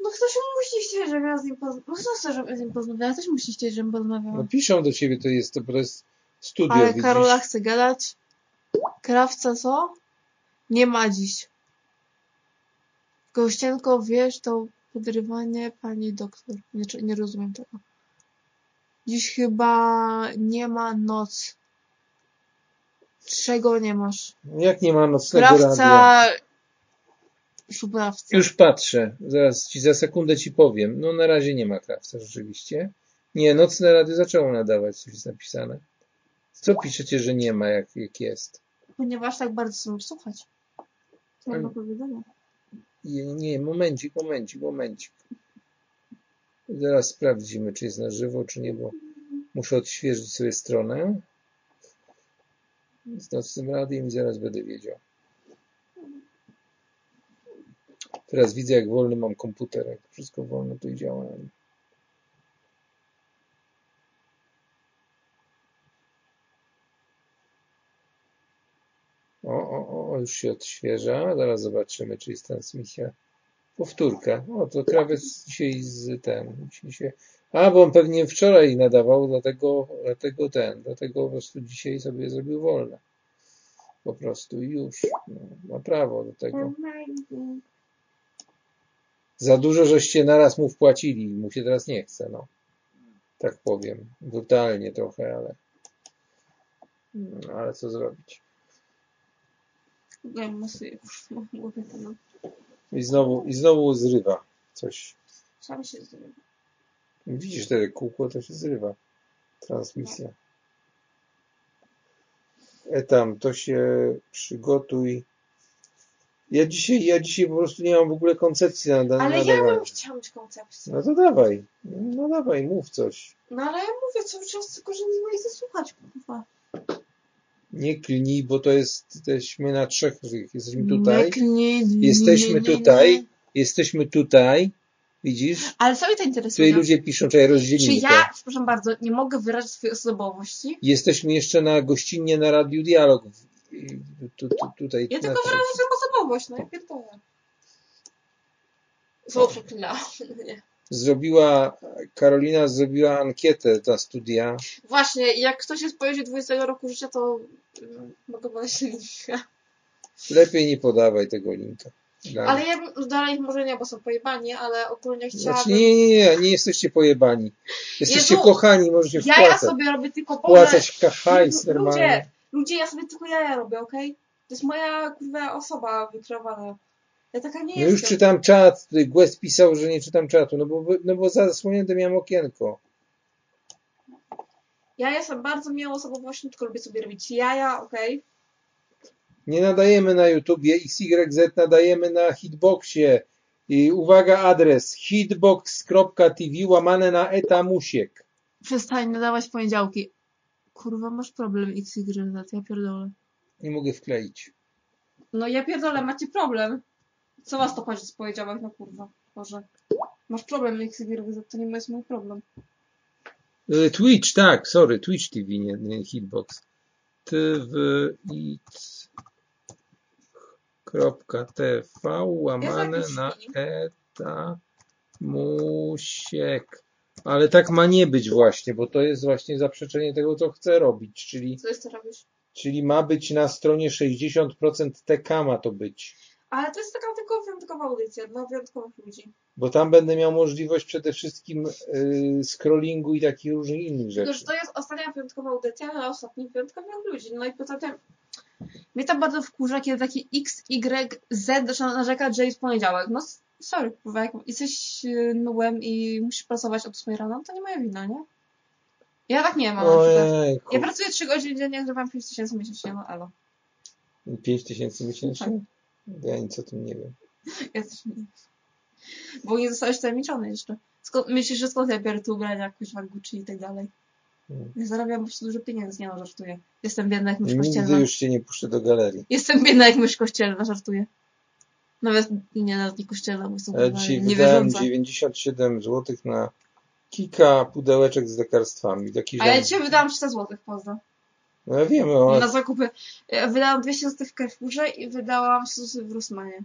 No ktoś musi chcieć, żebym ja z nim porozmawiała. No kto chce, żebym z nim porozmawiała? Ktoś musi chcieć, żebym porozmawiała. No piszą do ciebie, to jest, to, to jest studio, Ale widzisz? Karola chce gadać. Krawca co? Nie ma dziś. Gościenko, wiesz, to podrywanie pani doktor. Nie, nie rozumiem tego. Dziś chyba nie ma noc. Czego nie masz? Jak nie ma nocnego radia? Krawca... Szubrawca. Już patrzę, zaraz ci, za sekundę ci powiem. No na razie nie ma krawca rzeczywiście. Nie, nocne radio zaczęło nadawać, coś jest napisane. Co piszecie, że nie ma, jak, jak jest? Ponieważ tak bardzo chcę słuchać. Co mam do powiedzenia? Nie, nie, momencik, momencik, momencik. Zaraz sprawdzimy, czy jest na żywo, czy nie, bo muszę odświeżyć sobie stronę. Z nocnym radiem i zaraz będę wiedział. Teraz widzę, jak wolny mam komputer, jak wszystko wolno tu działa. O, o, o, już się odświeża. Zaraz zobaczymy, czy jest transmisja. Powtórka. O, to krawiec dzisiaj z ten. Dzisiaj się... A, bo on pewnie wczoraj nadawał, dlatego, dlatego ten, dlatego po prostu dzisiaj sobie zrobił wolne. Po prostu już. No, ma prawo do tego. Za dużo żeście naraz mu wpłacili, mu się teraz nie chce, no. Tak powiem. Brutalnie trochę, ale. No, ale co zrobić? Wiem, sobie już w głowie. I znowu, i znowu zrywa coś. Sam się zrywa. Widzisz, te kółko to się zrywa. Transmisja. E tam, to się przygotuj. Ja dzisiaj, ja dzisiaj po prostu nie mam w ogóle koncepcji na, na Ale ja nadawanie. bym chciała mieć koncepcję. No to dawaj. No dawaj, mów coś. No ale ja mówię cały czas, tylko że nie chcę słuchać, kurwa. Nie klnij, bo to jest, jesteśmy na trzech, jesteśmy tutaj. Nie klnij, Jesteśmy nie, nie, nie, tutaj. Jesteśmy tutaj. Widzisz? Ale co mnie to Tutaj interesuje? ludzie piszą, Czy rozdzielimy to. ja, przepraszam bardzo, nie mogę wyrazić swojej osobowości? Jesteśmy jeszcze na gościnnie na Radiu Dialog. Tu, tu, tutaj, Ja tylko wyrażę swoją osobowość, no ja pierdolę. Słowo przeklinałam, nie. Zrobiła, Karolina zrobiła ankietę na studia. Właśnie, jak ktoś jest pojedzie 20 roku życia, to mm, mogę podać linka. Lepiej nie podawaj tego linka. Dla Ale ja bym, dalej może nie, bo są pojebani, ale ogólnie chciałabym... Znaczy, nie, nie, nie, nie jesteście pojebani. Jesteście Jezu, kochani, możecie ja, ja wpłacać. sobie robię tylko Boże, Wpłacać hajs Ludzie, normalnie. ludzie, ja sobie tylko jaja robię, okej? To jest moja kurwa osoba wykreowana. Ja taka nie No jestem. już czytam czat, Guest pisał, że nie czytam czatu, no bo, no bo zasłonięte miałem okienko. Ja jestem bardzo miłą osobowością, tylko lubię sobie robić jaja, okej? Nie nadajemy na YouTubie, XYZ nadajemy na Hitboxie. I uwaga, adres hitbox.tv łamane na etamusiek. Przestań nadawać poniedziałki. Kurwa, masz problem XYZ, ja pierdolę. Nie mogę wkleić. No ja pierdolę, macie problem. Co was to chodzi z poniedziałek, no kurwa, Boże. Masz problem XYZ, to nie jest mój problem. Y, Twitch, tak, sorry, Twitch TV, nie, nie Hitbox. twitch.tv łamane na film. etamusiek. Ale tak ma nie być właśnie, bo to jest właśnie zaprzeczenie tego, co chcę robić, czyli, Co jest to robisz? czyli ma być na stronie 60% TK ma to być. Ale to jest taka wyjątkowa audycja dla wyjątkowych ludzi. Bo tam będę miał możliwość przede wszystkim y, scrollingu i takich różnych innych rzeczy. to jest ostatnia wyjątkowa audycja dla ostatnich wyjątkowych ludzi. No i poza tym mnie to bardzo wkurza, kiedy taki X, Y, Z zaczyna narzekać, że jest poniedziałek. No sorry, kurwa, jak jesteś y, nułem i musisz pracować od 8 rano, to nie moja wina, nie? Ja tak nie mam. Ojejku. Ja pracuję 3 godziny dziennie, zrywam 5 tysięcy miesięcznie, no elo. 5 tysięcy miesięcznie? Tak. Ja nic o tym nie wiem. Ja też nie. Bo nie zostałeś tajemniczony jeszcze. Skąd, myślisz, że skąd ja biorę te ubrania, kuźwa Gucci i tak dalej? Ja zarabiam po prostu dużo pieniędzy, nie no, żartuję. Jestem biedna jak mysz Nigdy kościelna. już cię nie puszczę do galerii. Jestem biedna jak mysz kościelna, żartuję. Nawet nie, nawet nie kościelna, bo jestem Ja kurwa dzisiaj wydałem niewierząca. 97 zł na kilka pudełeczek z lekarstwami. Taki A ja dzisiaj wydałam 300 zł, pozdro. No ja wiem, ale Na zakupy. Ja wydałam 200 zł w Carrefourze i wydałam 100 zł w Rossmanie.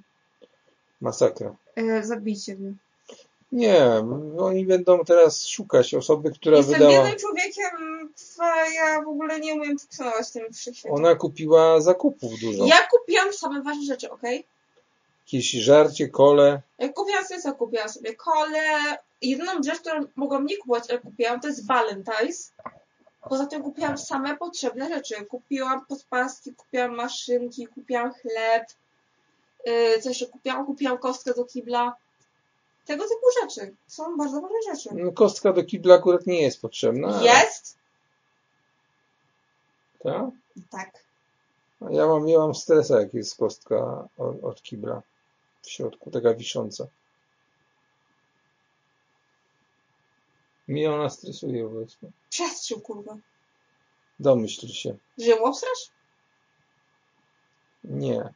Masakra. E, zabijcie mnie. Nie, oni będą teraz szukać osoby, która Jestem wydała. biednym człowiekiem, a ja w ogóle nie umiem funkcjonować w tym wszechświecie. Ona kupiła zakupów dużo. Ja kupiłam same ważne rzeczy, okej? Jakieś żarcie, kole. Jak kupiłam sobie co? Kupiłam sobie kole. Jedyną rzecz, którą mogłam nie kupować, ale kupiłam, to jest Valentine's. Poza tym kupiłam same potrzebne rzeczy. Kupiłam podpaski, kupiłam maszynki, kupiłam chleb. Yy, co jeszcze kupiłam? Kupiłam kostkę do kibla. Tego typu rzeczy. Są bardzo ważne rzeczy. No, kostka do kibla akurat nie jest potrzebna. ale- Jest? Tak? Tak. A Ja mam, ja mam stresa, jak jest kostka od, od kibla w środku, taka wisząca. Mnie ona stresuje obecnie. Przestrzył, kurwa. Domyśl się. Że ją obstrasz? Nie.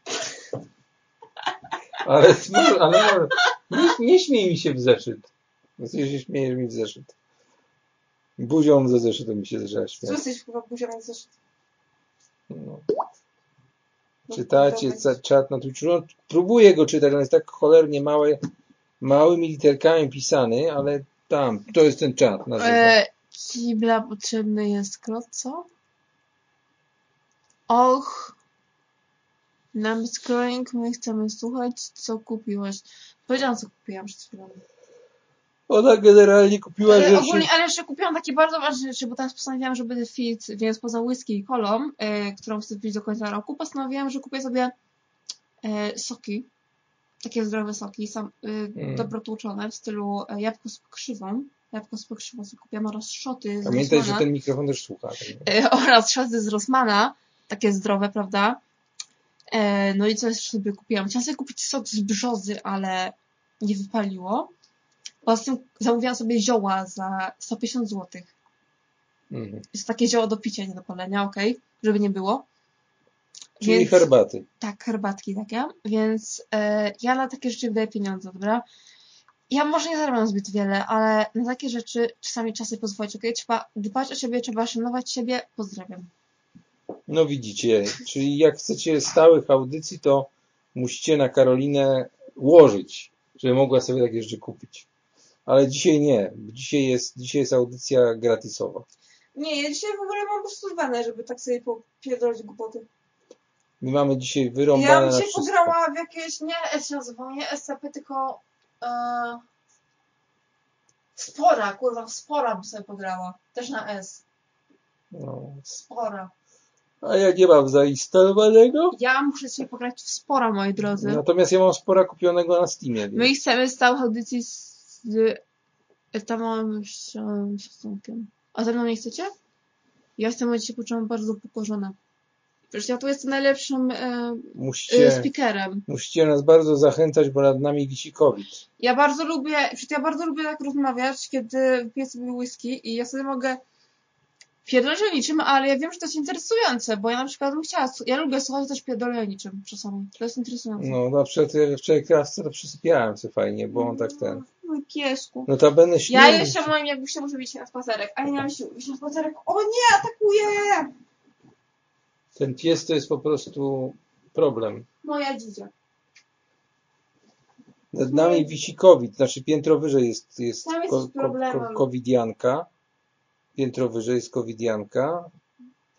Ale, może- ale może, nie, nie śmiej mi się w zeszyt. No się śmiejesz mi w zeszyt. Buzią ze zeszytem mi się zaczęła Co śmiać. jesteś, kurwa, buzią jak zeszyt? No. No, Czytacie ca- czat na Twitchu. No, próbuję go czytać, on jest tak cholernie mały, małymi literkami pisany, ale tam, to jest ten czat. nazywa. E, kibla potrzebny jest krot, co? Och. Nam scrolling, my chcemy słuchać, co kupiłaś. Powiedziałam, co kupiłam przed chwilą. Ona generalnie kupiła Ale rzeczy. ogólnie, ale jeszcze kupiłam takie bardzo ważne rzeczy, bo teraz postanowiłam, że będę fit, więc poza whisky i kolą, e, którą chcę pić do końca roku, postanowiłam, że kupię sobie e, soki. Takie zdrowe soki, sam, e, Mm. dobro tłuczone, w stylu e, jabłko z pokrzywą. Jabłko z pokrzywą sobie kupiłam oraz szoty z Pamiętaj, że Rossmana. ten mikrofon też słucha. E, oraz szoty z Rossmana, takie zdrowe, prawda? E, no i co jeszcze sobie kupiłam? Chciałam sobie kupić sok z brzozy, ale nie wypaliło. Poza tym zamówiłam sobie zioła za 150 zł. Mhm. Jest takie zioło do picia, nie do palenia, okej? Żeby nie było. Czyli Więc- herbaty. Tak, herbatki takie. Więc e, ja na takie rzeczy wydaję pieniądze, dobra? Ja może nie zarabiam zbyt wiele, ale na takie rzeczy czasami czas sobie pozwolić, okej? Trzeba dbać o siebie, trzeba szanować siebie. Pozdrawiam. No widzicie, czyli jak chcecie stałych audycji, to musicie na Karolinę łożyć, żeby mogła sobie takie rzeczy kupić. Ale dzisiaj nie. Dzisiaj jest, dzisiaj jest audycja gratisowa. Nie, ja dzisiaj w ogóle mam po prostu zwane, żeby tak sobie popierdolić głupoty. My mamy dzisiaj Ja wyrąbane bym na dzisiaj wszystko. pograła w jakieś, nie S się nazywało, nie SCP, tylko e, Spora, kurwa, Spora bym sobie pograła. Też na S. No. Spora. A ja nie mam zainstalowanego. Ja muszę dzisiaj pograć w Spora, moi drodzy. Natomiast ja mam spora kupionego na Steamie. My chcemy stałych audycji z etamowym szacunkiem. A ze mną nie chcecie? Ja w tym momencie poczułam bardzo upokorzona. Przecież ja tu jestem najlepszym e, e, Musicie, speakerem. musicie nas bardzo zachęcać, bo nad nami wisi COVID. Ja bardzo lubię, przecież ja bardzo lubię tak rozmawiać, kiedy piję sobie whisky i ja sobie mogę pierdolić o niczym, ale ja wiem, że to jest interesujące, bo ja na przykład bym chciała, ja lubię słuchać też pierdolenia o niczym czasami. To jest interesujące. No, na przykład ja wczoraj krawce to przysypiałem sobie fajnie, bo on tak ten. Mój piesku. Notabene Ja śmierć. jeszcze moim jakby się muszę iść na spacerek, a ja nie mam sił iść na spacerek. O nie, atakuje! Ten pies to jest po prostu problem. Moja dzidzia. Nad nami wisi COVID, znaczy piętro wyżej jest, jest Tam jest ko, ko, ko. Piętro wyżej jest covidianka.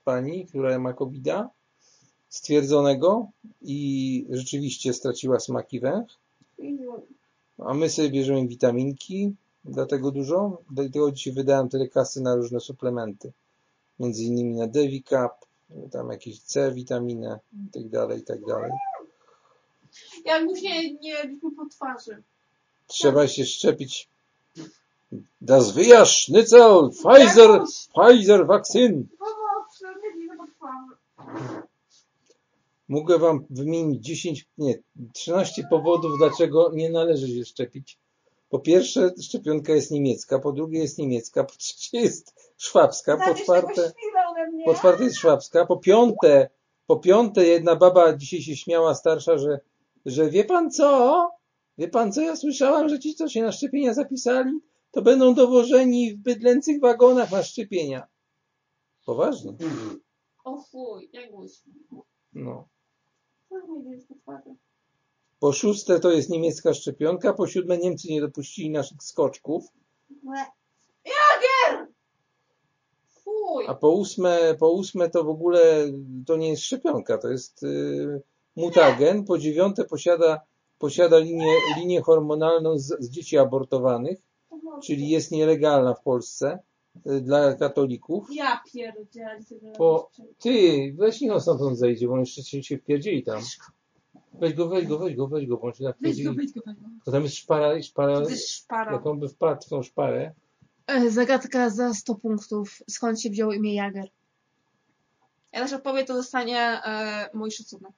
Pani, która ma covida stwierdzonego i rzeczywiście straciła smak i węch. A my sobie bierzemy witaminki, dlatego dużo. Dlatego dzisiaj wydałem tyle kasy na różne suplementy. Między innymi na Devicap, tam jakieś C witaminę i tak dalej, i tak dalej. Ja już nie, po twarzy. Trzeba się szczepić. Das wir Schnitzel, Pfizer! Pfizer Vaccine. Mogę wam wymienić 10, nie, 13 powodów, dlaczego nie należy się szczepić. Po pierwsze, szczepionka jest niemiecka, po drugie jest niemiecka, po trzecie jest szwabska, po czwarte, po czwarte jest szwabska, po piąte, po piąte jedna baba dzisiaj się śmiała starsza, że, że wie pan co? Wie pan co? Ja słyszałam, że ci, co się na szczepienia zapisali, to będą dowożeni w bydlęcych wagonach na szczepienia. Poważnie. O fuj, jak głośno. No. Co mi jest otwarte? Po szóste to jest niemiecka szczepionka, po siódme Niemcy nie dopuścili naszych skoczków. Jagier! Fuj. a po ósme, po ósme to w ogóle to nie jest szczepionka, to jest y, mutagen. Po dziewiąte posiada, posiada linię, linię hormonalną z, z dzieci abortowanych, czyli jest nielegalna w Polsce y, dla katolików. Ja pierdzielę. Po, ty, weź niech on stamtąd zejdzie, bo on jeszcze się, się wpierdzieli tam. Weź go, weź go, weź go, weź go, bo on się tak Weź go, weź go, weź go. To tam jest szpara, szpara, jest szpara. jak on by wpadł w tą szparę. E, Zagadka za 100 punktów. Skąd się wzięło imię Jager? Ja też odpowie, to dostanie e, mój szacunek.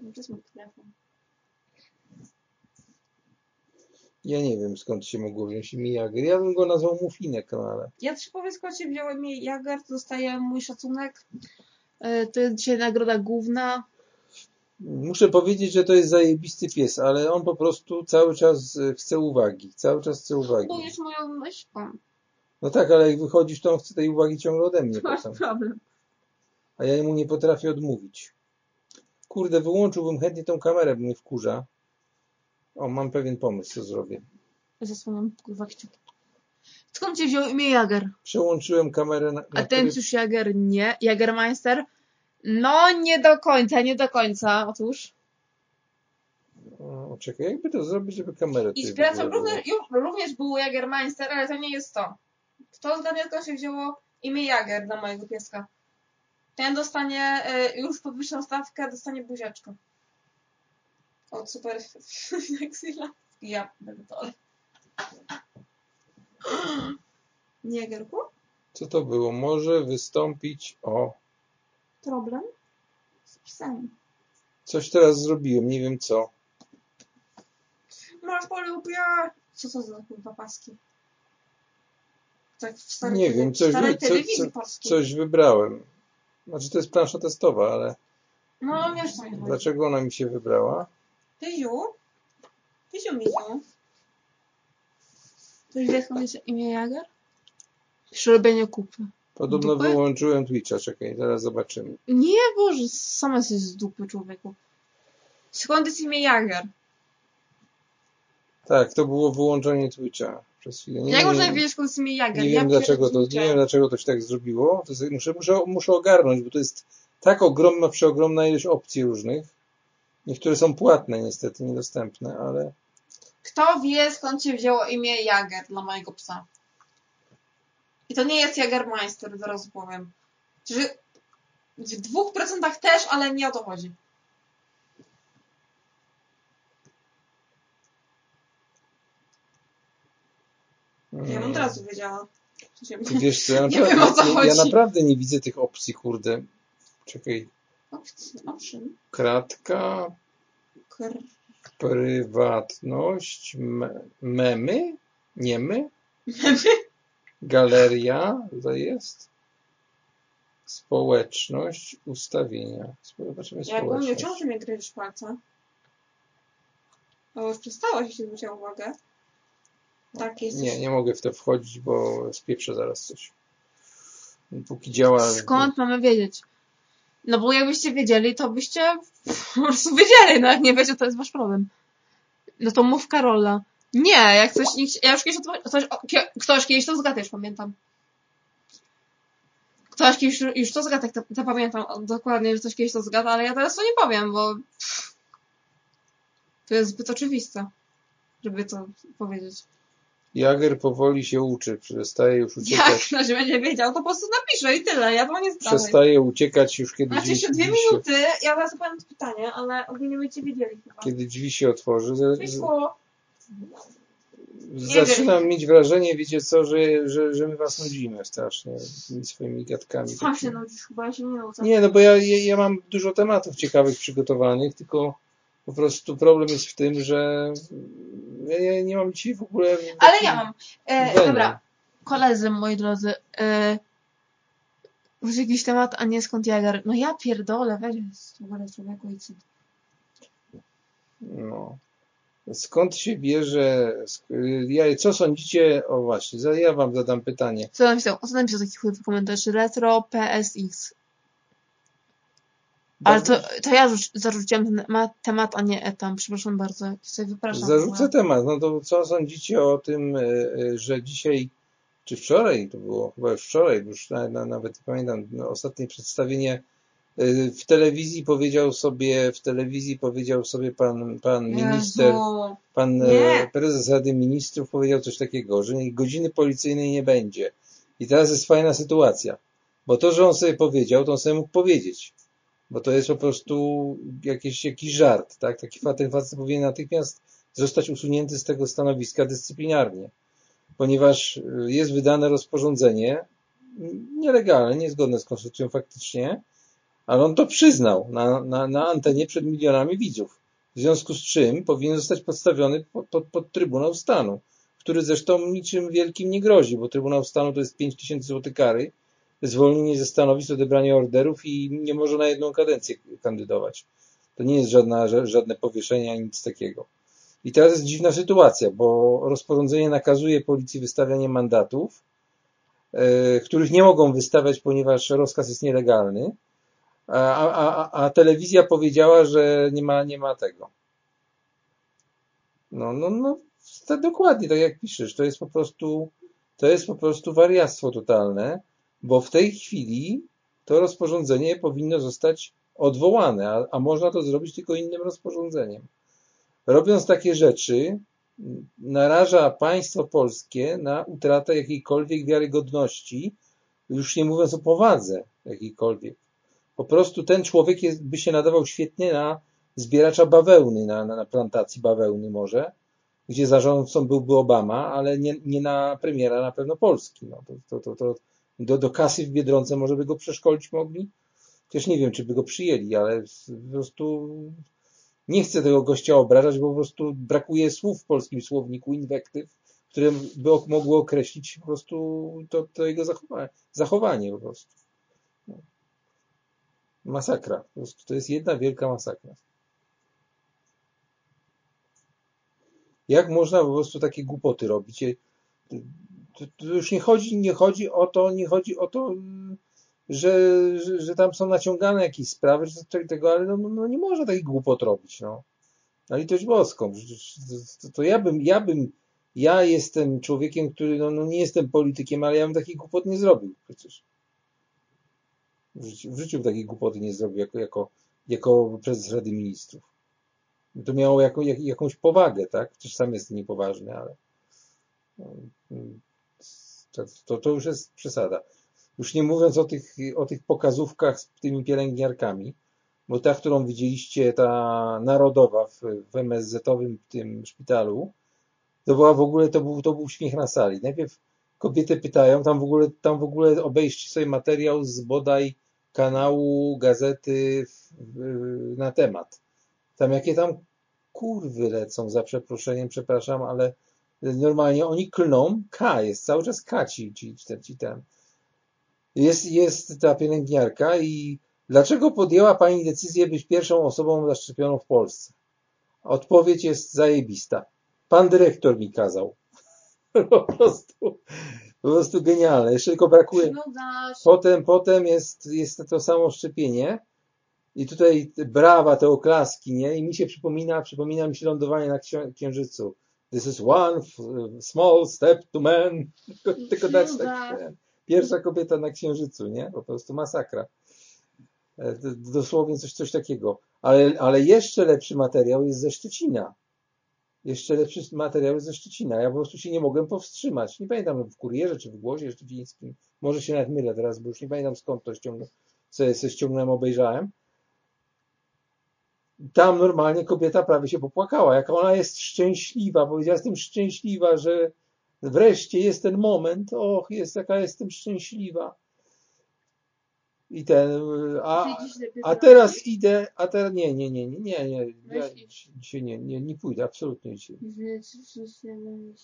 No, To jest mój telefon. Ja nie wiem skąd się mogło wziąć imię Jager. Ja bym go nazwał Mufinek, no ale. Ja też powiem, skąd się wzięło imię Jager, to dostaje mój szacunek. E, To jest dzisiaj nagroda główna. Muszę powiedzieć, że to jest zajebisty pies, ale on po prostu cały czas e, chce uwagi. Cały czas chce uwagi. Bo jest moją myszką. No tak, ale jak wychodzisz, to on chce tej uwagi ciągle ode mnie Masz potem. problem. A ja mu nie potrafię odmówić. Kurde, wyłączyłbym chętnie tą kamerę, bo mnie wkurza. O, mam pewien pomysł, co zrobię. Zasłaniam kurwa kciuki. Skąd się wziął imię Jager? Przełączyłem kamerę na, na. Atencjusz Jager nie. Jagermeister? No, nie do końca, nie do końca. Otóż. O, czekaj, jakby to zrobić, żeby kamerę tutaj Inspiracją również, już, również był Jagermeister, ale to nie jest to. Kto zgadnie, skąd się wzięło imię Jager dla mojego pieska? Ten dostanie e, już podwyższoną stawkę, dostanie buziaczkę. Od super Nexila. Ja pierdolę. Nie, Gerku? Co to było? Może wystąpić... O, Problem? Z psem. coś teraz zrobiłem, nie wiem co. Masz polubię! Co to za kurwa paski? Tak w starej, Nie wiem, coś, starej wy- co, telewizji co, polskiej. coś wybrałem. Znaczy to jest plansza testowa, ale No, wiesz co mi chodzi. dlaczego ona mi się wybrała? Tyziu? Tyziu, Miziu? Ktoś wie, skąd jest imię Jager? Przy robieniu kupy. Podobno Dupy? wyłączyłem Twitcha, czekaj, zaraz zobaczymy. Nie, Boże, sama jesteś z dupy, człowieku. Skąd jest imię Jager? Tak, to było wyłączenie Twitcha przez chwilę. Nie, Jak nie, można wiedzieć, skąd jest imię Jager? nie Ja wiem dlaczego to, nie wiem dlaczego to się tak zrobiło. To jest, muszę, muszę, muszę ogarnąć, bo to jest tak ogromna, przeogromna ilość opcji różnych. Niektóre są płatne niestety, niedostępne, ale Kto wie, skąd się wzięło imię Jager dla mojego psa? I to nie jest Jagermeister, od razu powiem. Że w dwóch procentach też, ale nie o to chodzi. Ja bym od razu wiedziała. Wiesz co, ja Nie wiem, o co naprawdę, ja, naprawdę nie widzę tych opcji, kurde. Czekaj, Owszem. kratka, Kr... prywatność, me, memy, niemy, galeria, to jest, społeczność, ustawienia. Zobaczymy Jak mnie społeczność. ciąży mnie gryziesz palca. O, już przestałaś, jeśli zwróciła uwagę. Tak jest. Nie, nie mogę w to wchodzić, bo spieprzę zaraz coś. Póki działa... Skąd mamy wiedzieć? No bo jakbyście wiedzieli, to byście po prostu wiedzieli, no jak nie wiecie, to jest wasz problem. No to mów Karola. Nie, jak coś, ja już kiedyś, kie, ktoś kiedyś to zgadł, już pamiętam. Ktoś kiedyś już to zgadł, to, to pamiętam dokładnie, że ktoś kiedyś to zgadł, ale ja teraz to nie powiem, bo to jest zbyt oczywiste, żeby to powiedzieć. Jager powoli się uczy, przestaje już Jak uciekać. ktoś będzie wiedział, to po prostu napiszę i tyle, ja to nie zdałem. Przestaje uciekać już kiedy Macie drzwi, jeszcze dwie minuty, ja zaraz powiem pytanie, ale ogólnie będziecie wiedzieli chyba. kiedy drzwi się otworzy. z- z-. Zaczynam mieć wrażenie, wiecie co, że, że, że my was nudzimy strasznie tymi swoimi gadkami. Sam się nudzisz, chyba ja się nie nudzę. Nie, no bo ja, ja, ja mam dużo tematów ciekawych przygotowanych, tylko po prostu problem jest w tym, że ja, nie mam dzisiaj w ogóle... Ale ja mam. E, dobra. koledzy, moi drodzy, yy, już jakiś temat, a nie skąd jager. No ja pierdolę, weź w ogóle człowieku i. No. Skąd się bierze, ja, co sądzicie, o właśnie, ja wam zadam pytanie. Co napisał? Co napisał taki chujowy komentarz? Retro PSX. Ale to, to ja rzuc- zarzuciłam ten ma- temat, a nie etam. Przepraszam bardzo. Ja sobie wypraszam. Zarzucę temat. No to co sądzicie o tym, e, e, że dzisiaj, czy wczoraj, to było chyba już wczoraj, bo już na, na, nawet pamiętam, no, ostatnie przedstawienie e, w telewizji powiedział sobie, w telewizji powiedział sobie pan, pan minister, Jezu. pan Nie. prezes Rady Ministrów powiedział coś takiego, że godziny policyjnej nie będzie. I teraz jest fajna sytuacja, bo to, że on sobie powiedział, to on sobie mógł powiedzieć. Bo to jest po prostu jakiś, jakiś żart, tak? Taki ten facet powinien natychmiast zostać usunięty z tego stanowiska dyscyplinarnie, ponieważ y, jest wydane rozporządzenie mm, nielegalne, niezgodne z konstytucją faktycznie, ale on to przyznał na, na, na antenie przed milionami widzów. W związku z czym powinien zostać podstawiony pod, pod, pod Trybunał Stanu, który zresztą niczym wielkim nie grozi, bo Trybunał Stanu to jest 5 tysięcy złotych kary, zwolnienie ze stanowisk, odebranie orderów i nie może na jedną kadencję kandydować. To nie jest żadna, ża- żadne powieszenie ani nic takiego. I teraz jest dziwna sytuacja, bo rozporządzenie nakazuje policji wystawianie mandatów, e, których nie mogą wystawiać, ponieważ rozkaz jest nielegalny, a, a, a, a telewizja powiedziała, że nie ma, nie ma tego. No, no, no, to dokładnie tak jak piszesz, to jest po prostu, to jest po prostu wariactwo totalne, bo w tej chwili to rozporządzenie powinno zostać odwołane, a, a można to zrobić tylko innym rozporządzeniem. Robiąc takie rzeczy, naraża państwo polskie na utratę jakiejkolwiek wiarygodności, już nie mówiąc o powadze jakiejkolwiek. Po prostu ten człowiek jest, by się nadawał świetnie na zbieracza bawełny, na, na, na plantacji bawełny może, gdzie zarządcą byłby Obama, ale nie, nie na premiera na pewno Polski. No, to, to, to, to do, do kasy w Biedronce może by go przeszkolić mogli? Też nie wiem, czy by go przyjęli, ale po prostu nie chcę tego gościa obrażać, bo po prostu brakuje słów w polskim słowniku, inwektyw, które by mogły określić po prostu to, to jego zachowanie, zachowanie po prostu. No. Masakra. Po prostu to jest jedna wielka masakra. Jak można po prostu takie głupoty robić? To, to już nie chodzi, nie chodzi o to, nie chodzi o to, że, że, że tam są naciągane jakieś sprawy, coś tego, ale no, no nie można takich głupot robić, no. Na litość boską. To, to ja bym, ja bym, ja jestem człowiekiem, który, no, no nie jestem politykiem, ale ja bym takich głupot nie zrobił przecież. W życiu, w życiu takiej głupoty nie zrobił jako, jako, jako prezes Rady Ministrów. To miało jako, jak, jakąś powagę, tak? Przecież sam jestem niepoważny, ale no, to, to, już jest przesada. Już nie mówiąc o tych, o tych pokazówkach z tymi pielęgniarkami, bo ta, którą widzieliście, ta narodowa w, w MSZ-owym tym szpitalu, to była w ogóle, to był, to był śmiech na sali. Najpierw kobiety pytają, tam w ogóle, tam w ogóle obejrzcie sobie materiał z bodaj kanału gazety w, w, na temat. Tam jakie tam kurwy lecą, za przeproszeniem, przepraszam, ale normalnie oni klną, K jest, cały czas K ci, ci, ci, ten. Jest, jest ta pielęgniarka i dlaczego podjęła Pani decyzję być pierwszą osobą zaszczepioną w Polsce? Odpowiedź jest zajebista. Pan dyrektor mi kazał. Po prostu, po prostu genialne. Jeszcze tylko brakuje. No. Potem, potem jest, jest to samo szczepienie i tutaj te brawa, te oklaski, nie? I mi się przypomina, przypomina mi się lądowanie na księ- Księżycu. This is one small step to man. Tylko, tylko dać tak. Pierwsza kobieta na Księżycu, nie? Po prostu masakra. E, Dosłownie coś, coś takiego. Ale, ale jeszcze lepszy materiał jest ze Szczecina. Jeszcze lepszy materiał jest ze Szczecina. Ja po prostu się nie mogłem powstrzymać. Nie pamiętam w Kurierze czy w Głosie Szczecińskim. Może się nawet mylę teraz, bo już nie pamiętam skąd to ściągnąłem. Sobie ściągnąłem, obejrzałem. Tam normalnie kobieta prawie się popłakała. Jak ona jest szczęśliwa. Powiedziała, jestem szczęśliwa, że wreszcie jest ten moment. Och, jest, jaka jestem szczęśliwa. I ten, a, a teraz idę, a teraz nie, nie, nie, nie, nie, nie, ja dzisiaj nie, nie, nie pójdę, absolutnie dzisiaj.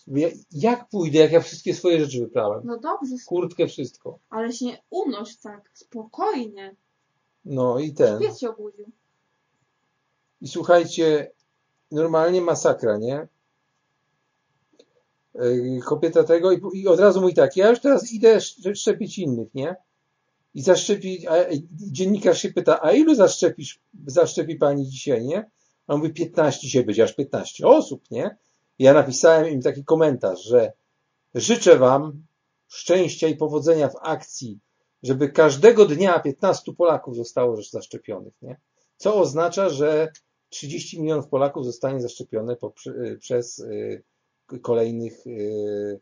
Ja, jak pójdę, jak ja wszystkie swoje rzeczy wyprałem? No dobrze, Kurtkę, wszystko. ale się nie unoś tak, spokojnie. No i ten. Pies się obudził. I słuchajcie, normalnie masakra, nie? Yy, Kobieta tego i, i od razu mówi tak, ja już teraz idę sz- szczepić innych, nie? I zaszczepić, a i dziennikarz się pyta, a ilu zaszczepisz, zaszczepi pani dzisiaj, nie? A on mówi 15, dzisiaj będzie aż 15 osób, nie? I ja napisałem im taki komentarz, że życzę wam szczęścia i powodzenia w akcji, żeby każdego dnia 15 Polaków zostało zaszczepionych, nie? Co oznacza, że 30 milionów Polaków zostanie zaszczepione poprze- przez y, kolejnych y,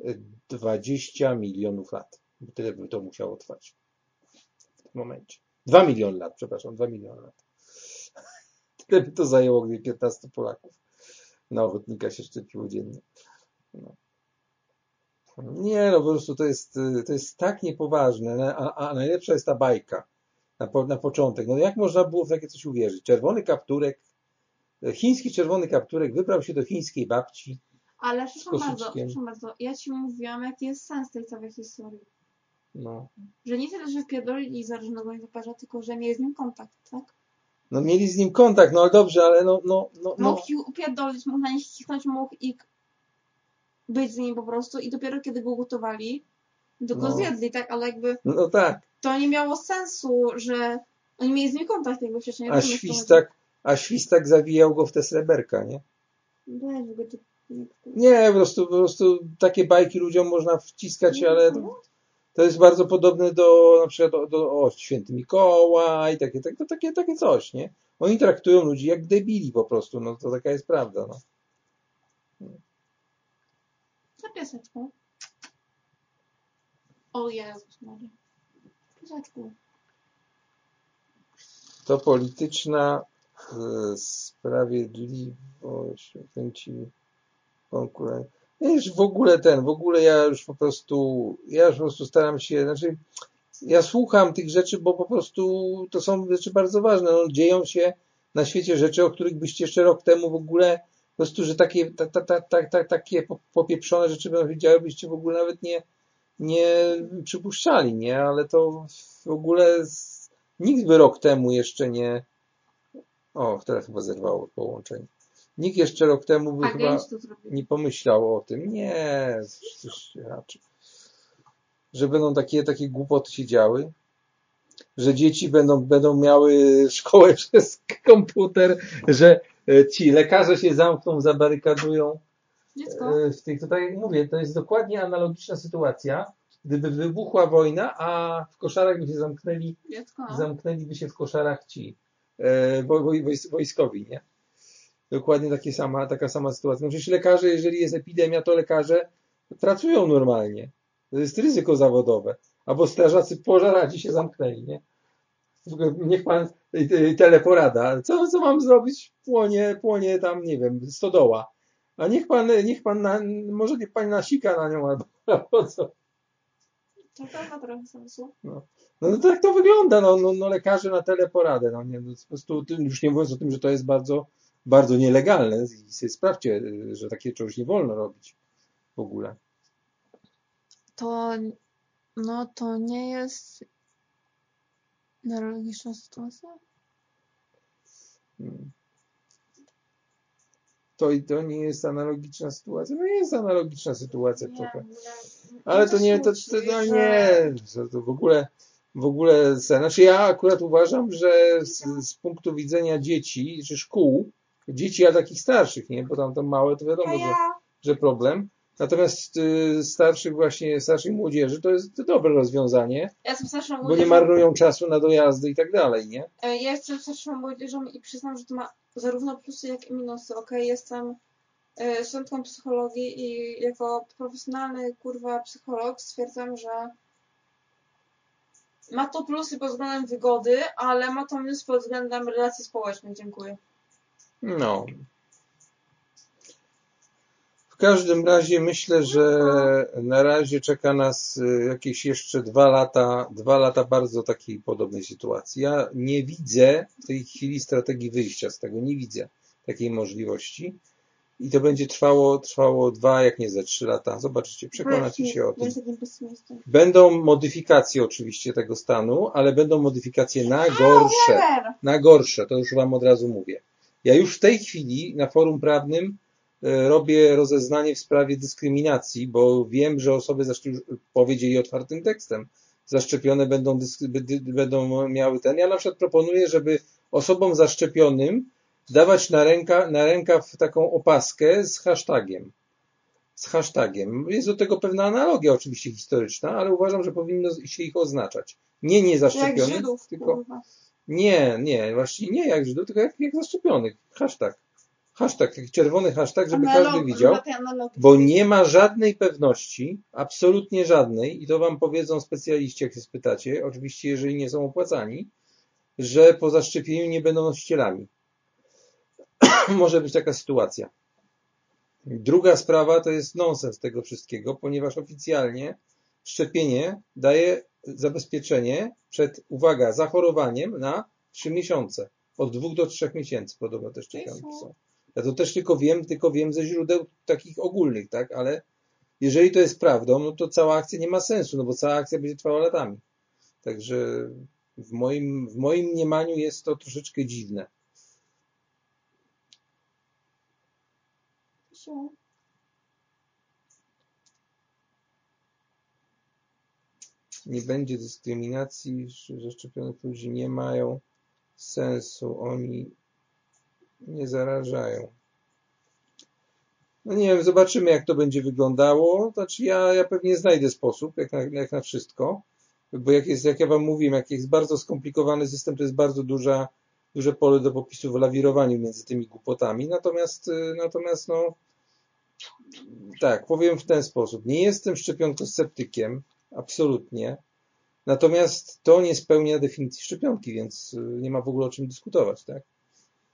y, 20 milionów lat. Tyle by to musiało trwać w tym momencie. 2 miliony lat, przepraszam, 2 miliony lat. Tyle by to zajęło, gdyby 15 Polaków na ochotnika się szczepiło dziennie. No. Nie, no po prostu to jest, y, to jest tak niepoważne, a, a najlepsza jest ta bajka na, po, na początek. No jak można było w takie coś uwierzyć? Czerwony kapturek, chiński czerwony kapturek wybrał się do chińskiej babci. Ale przepraszam bardzo, przepraszam bardzo, ja ci mówiłam, jaki jest sens tej całej historii. No, Że nie tyle, że wpierdolili zarażonego nietoperza, tylko że mieli z nim kontakt, tak? no mieli z nim kontakt, no ale dobrze, ale no, no, no, no. Mógł ich upierdolić, mógł na nich kichnąć, mógł ich być z nim po prostu i dopiero kiedy go gotowali, to go No. zjedli, tak? Ale jakby no tak, to nie miało sensu, że oni mieli z nim kontakt jakby wcześniej. a świstak, a świstak zawijał go w te sreberka, nie? Weź ty... Nie, po prostu, po prostu takie bajki ludziom można wciskać, ale to, to jest bardzo podobne do na przykład do, do o, Święty Mikołaj, takie, takie, takie, takie coś, nie? Oni traktują ludzi jak debili po prostu, no to taka jest prawda, no. Za pieseczką. O Jezus Maria. Pieseczku. To polityczna e, sprawiedliwość kręci konkurencję. Ja już w ogóle ten, w ogóle ja już po prostu, ja już po prostu staram się, znaczy ja słucham tych rzeczy, bo po prostu to są rzeczy bardzo ważne. No, dzieją się na świecie rzeczy, o których byście jeszcze rok temu w ogóle po prostu, że takie, ta, ta, ta, ta, ta, takie po- popieprzone rzeczy będą się działy, byście w ogóle nawet nie, nie przypuszczali, nie? Ale to w ogóle z, nikt by rok temu jeszcze nie. O, teraz chyba zerwało połączenie. Nikt jeszcze rok temu by chyba nie pomyślał o tym. Nie, przecież raczej. Że będą takie, takie głupoty się działy, że dzieci będą, będą miały szkołę przez komputer, że e, ci lekarze się zamkną, zabarykadują. Dziecko. E, W tych, tutaj jak mówię, to jest dokładnie analogiczna sytuacja, gdyby wybuchła wojna, a w koszarach by się zamknęli Dziecko. zamknęliby się w koszarach ci e, wo- wo- wojs- wojskowi, nie? Dokładnie takie sama, taka sama sytuacja. No przecież lekarze, jeżeli jest epidemia, to lekarze pracują normalnie. To jest ryzyko zawodowe. Albo strażacy pożaraci się zamknęli, nie? Niech pan y, teleporada. Co, co mam zrobić? Płonie, płonie tam, nie wiem, stodoła. A niech pan, niech pan, na, może niech pan nasika na nią albo, albo co. To ma trochę sensu. No, no tak to wygląda, no, no, no lekarze na teleporadę, no nie, no, po prostu, już nie mówiąc o tym, że to jest bardzo, bardzo nielegalne i sobie sprawdźcie, że takie czegoś nie wolno robić w ogóle. To, no to nie jest neurologiczna sytuacja? Mm. To i to nie jest analogiczna sytuacja, no jest analogiczna sytuacja trochę. Ale to nie, to, to no nie, to, to w ogóle, w ogóle, znaczy ja akurat uważam, że z, z punktu widzenia dzieci, czy szkół, dzieci, a takich starszych, nie, bo tam to małe, to wiadomo, że, że problem. Natomiast y, starszych właśnie, starszej młodzieży to jest dobre rozwiązanie, ja jestem starszą bo nie młodzieżą. marnują czasu na dojazdy i tak dalej, nie? E, Ja jestem starszą młodzieżą i przyznam, że to ma zarówno plusy, jak i minusy. Okej, jestem e, studentką psychologii i jako profesjonalny kurwa psycholog stwierdzam, że ma to plusy pod względem wygody, ale ma to minusy pod względem relacji społecznych. Dziękuję. No. W każdym razie myślę, że na razie czeka nas y, jakieś jeszcze dwa lata, dwa lata bardzo takiej podobnej sytuacji. Ja nie widzę w tej chwili strategii wyjścia z tego, nie widzę takiej możliwości. I to będzie trwało, trwało dwa, jak nie ze trzy lata. Zobaczycie, przekonacie się o tym. Będą modyfikacje oczywiście tego stanu, ale będą modyfikacje na gorsze. Na gorsze, to już Wam od razu mówię. Ja już w tej chwili na forum prawnym robię rozeznanie w sprawie dyskryminacji, bo wiem, że osoby powiedzieli otwartym tekstem, zaszczepione będą, będą miały ten. Ja na przykład proponuję, żeby osobom zaszczepionym dawać na, ręka, na rękaw taką opaskę z hashtagiem. Z hashtagiem. Jest do tego pewna analogia oczywiście historyczna, ale uważam, że powinno się ich oznaczać. Nie Jak niezaszczepionych, Żydów, tylko kurwa. nie, nie, właśnie nie jak Żydów, tylko jak, jak zaszczepionych. Hashtag. Hashtag, taki czerwony hashtag, żeby Analog- każdy widział, bo nie ma żadnej pewności, absolutnie żadnej, i to wam powiedzą specjaliści, jak się spytacie, oczywiście jeżeli nie są opłacani, że po zaszczepieniu nie będą nosicielami. Może być taka sytuacja. Druga sprawa to jest nonsens tego wszystkiego, ponieważ oficjalnie szczepienie daje zabezpieczenie przed, uwaga, zachorowaniem na 3 miesiące. Od 2 do 3 miesięcy podobno te szczepionki są. Ja to też tylko wiem, tylko wiem ze źródeł takich ogólnych, tak, ale jeżeli to jest prawdą, no to cała akcja nie ma sensu, no bo cała akcja będzie trwała latami. Także w moim, w moim mniemaniu jest to troszeczkę dziwne. Nie będzie dyskryminacji, że zaszczepionych ludzi nie mają sensu, oni nie zarażają. No nie wiem, zobaczymy jak to będzie wyglądało. Znaczy ja, ja pewnie znajdę sposób, jak na, jak na wszystko, bo jak jest, jak ja wam mówiłem, jak jest bardzo skomplikowany system, to jest bardzo duża, duże pole do popisu w lawirowaniu między tymi głupotami. Natomiast, y, natomiast no, tak, powiem w ten sposób. Nie jestem szczepionkosceptykiem, absolutnie. Natomiast to nie spełnia definicji szczepionki, więc y, nie ma w ogóle o czym dyskutować, tak?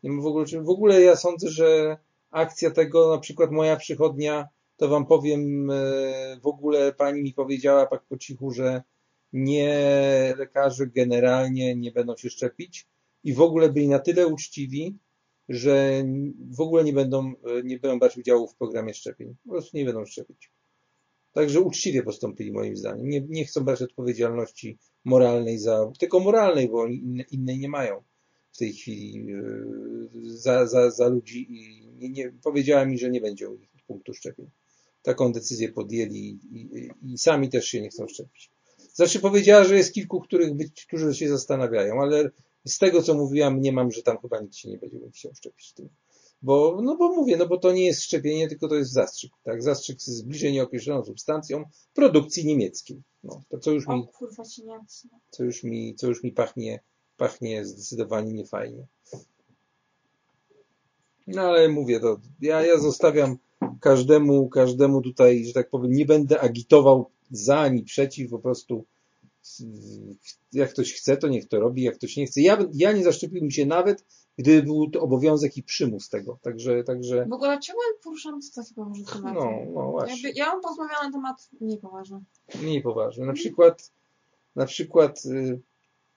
Nie w ogóle. W ogóle ja sądzę, że akcja tego, na przykład moja przychodnia, to wam powiem, y, w ogóle pani mi powiedziała tak po cichu, że nie lekarze generalnie nie będą się szczepić i w ogóle byli na tyle uczciwi, że w ogóle nie będą, y, nie będą brać udziału w programie szczepień. Po prostu nie będą szczepić. Także uczciwie postąpili moim zdaniem. Nie, nie chcą brać odpowiedzialności moralnej za, tylko moralnej, bo innej nie mają w tej chwili yy, za, za, za ludzi i nie, nie, powiedziała mi, że nie będzie u nich punktu szczepień. Taką decyzję podjęli i, i, i sami też się nie chcą szczepić. Znaczy powiedziała, że jest kilku, których być, którzy się zastanawiają, ale z tego co mówiłam, nie mam, że tam chyba nikt się nie będzie chciał szczepić tym. Bo, no bo mówię, no bo to nie jest szczepienie, tylko to jest zastrzyk, tak? Zastrzyk z zbliżenie określoną substancją produkcji niemieckiej. No, to co już O mi, kurwa ci Niemcy. co już mi, co już mi pachnie, pachnie zdecydowanie niefajnie. No ale mówię, to ja, ja zostawiam każdemu, każdemu tutaj, że tak powiem, nie będę agitował za ani przeciw, po prostu jak ktoś chce, to niech to robi, jak ktoś nie chce. Ja, ja nie zaszczepiłbym się nawet, gdyby był to obowiązek i przymus tego. Także, także W ogóle ciągle poruszam sytuację poważną temat. no, no właśnie. Jakby ja mam porozmawiała na temat niepoważny. Mniej poważne. Na przykład, na przykład, y,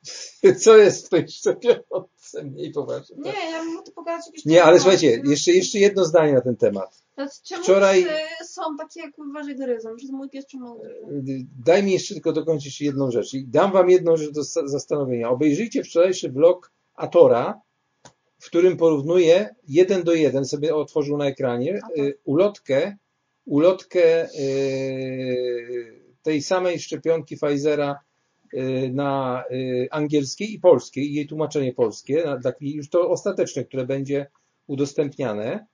co jest w tej szczepionce mniej poważne? Nie, ja bym to pogadać jakieś Nie, ale słuchajcie, jeszcze, jeszcze jedno zdanie na ten temat. Czemu wczoraj- są takie jak uważaj gryzą? Że to mój pies czemu Y, Daj mi jeszcze tylko dokończyć jedną rzecz. I dam wam jedną rzecz do za- zastanowienia. Obejrzyjcie wczorajszy vlog Atora, w którym porównuje jeden do jeden, sobie otworzył na ekranie, y, ulotkę, ulotkę y, tej samej szczepionki Pfizera na y, angielskiej i polskiej, jej tłumaczenie polskie, dla, już to ostateczne, które będzie udostępniane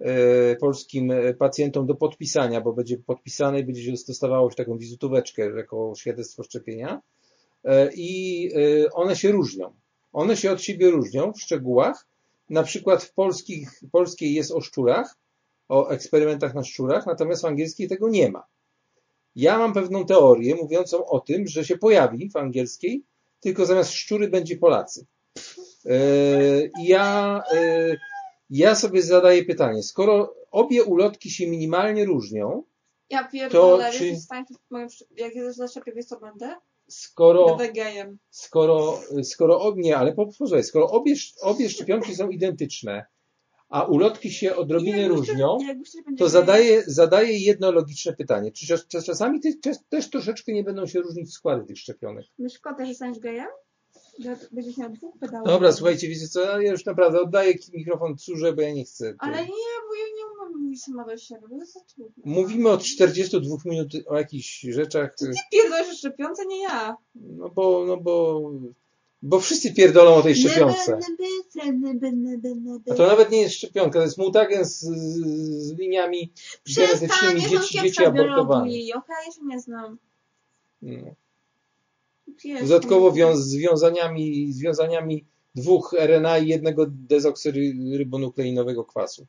e, polskim pacjentom do podpisania, bo będzie podpisane i będzie się dostawało taką wizytóweczkę jako świadectwo szczepienia i one się różnią. One się od siebie różnią w szczegółach. Na przykład w polskich, polskiej jest o szczurach, o eksperymentach na szczurach, natomiast w angielskiej tego nie ma. Ja mam pewną teorię mówiącą o tym, że się pojawi w angielskiej, tylko zamiast szczury będzie Polacy. E, ja e, Ja sobie zadaję pytanie, skoro obie ulotki się minimalnie różnią, Ja pierdolę, czy- czy... jak ja zaszczepię, wiesz co będę? skoro, skoro, skoro nie, ale po- posłuchaj, skoro obie, obie szczepionki są identyczne, a ulotki się odrobinę Jak różnią, jak to gejem? zadaję, zadaję jedno logiczne pytanie. Czy czas- czas- czasami ty, czas- też troszeczkę nie będą się różnić składy tych szczepionek? Myślisz, Kota, że staniesz gejem? Będziesz miał dwóch pedałów? Dobra, słuchajcie, wiecie co, ja już naprawdę oddaję mikrofon córze, bo ja nie chcę. Ale nie, bo ja nie umiem mówić sama do siebie, bo to jest trudne. Mówimy od 42 minut o jakichś rzeczach, Ty pierdolisz o szczepionce, nie ja. no bo, no bo, bo wszyscy pierdolą o tej szczepionce. A to nawet nie jest szczepionka, to jest mutagen z, z liniami genetycznymi dzieci, dzieci abortowanych. okej, ja się nie znam. No. Dodatkowo wiąz, związaniami, związaniami dwóch RNA i jednego dezoksyrybonukleinowego kwasu.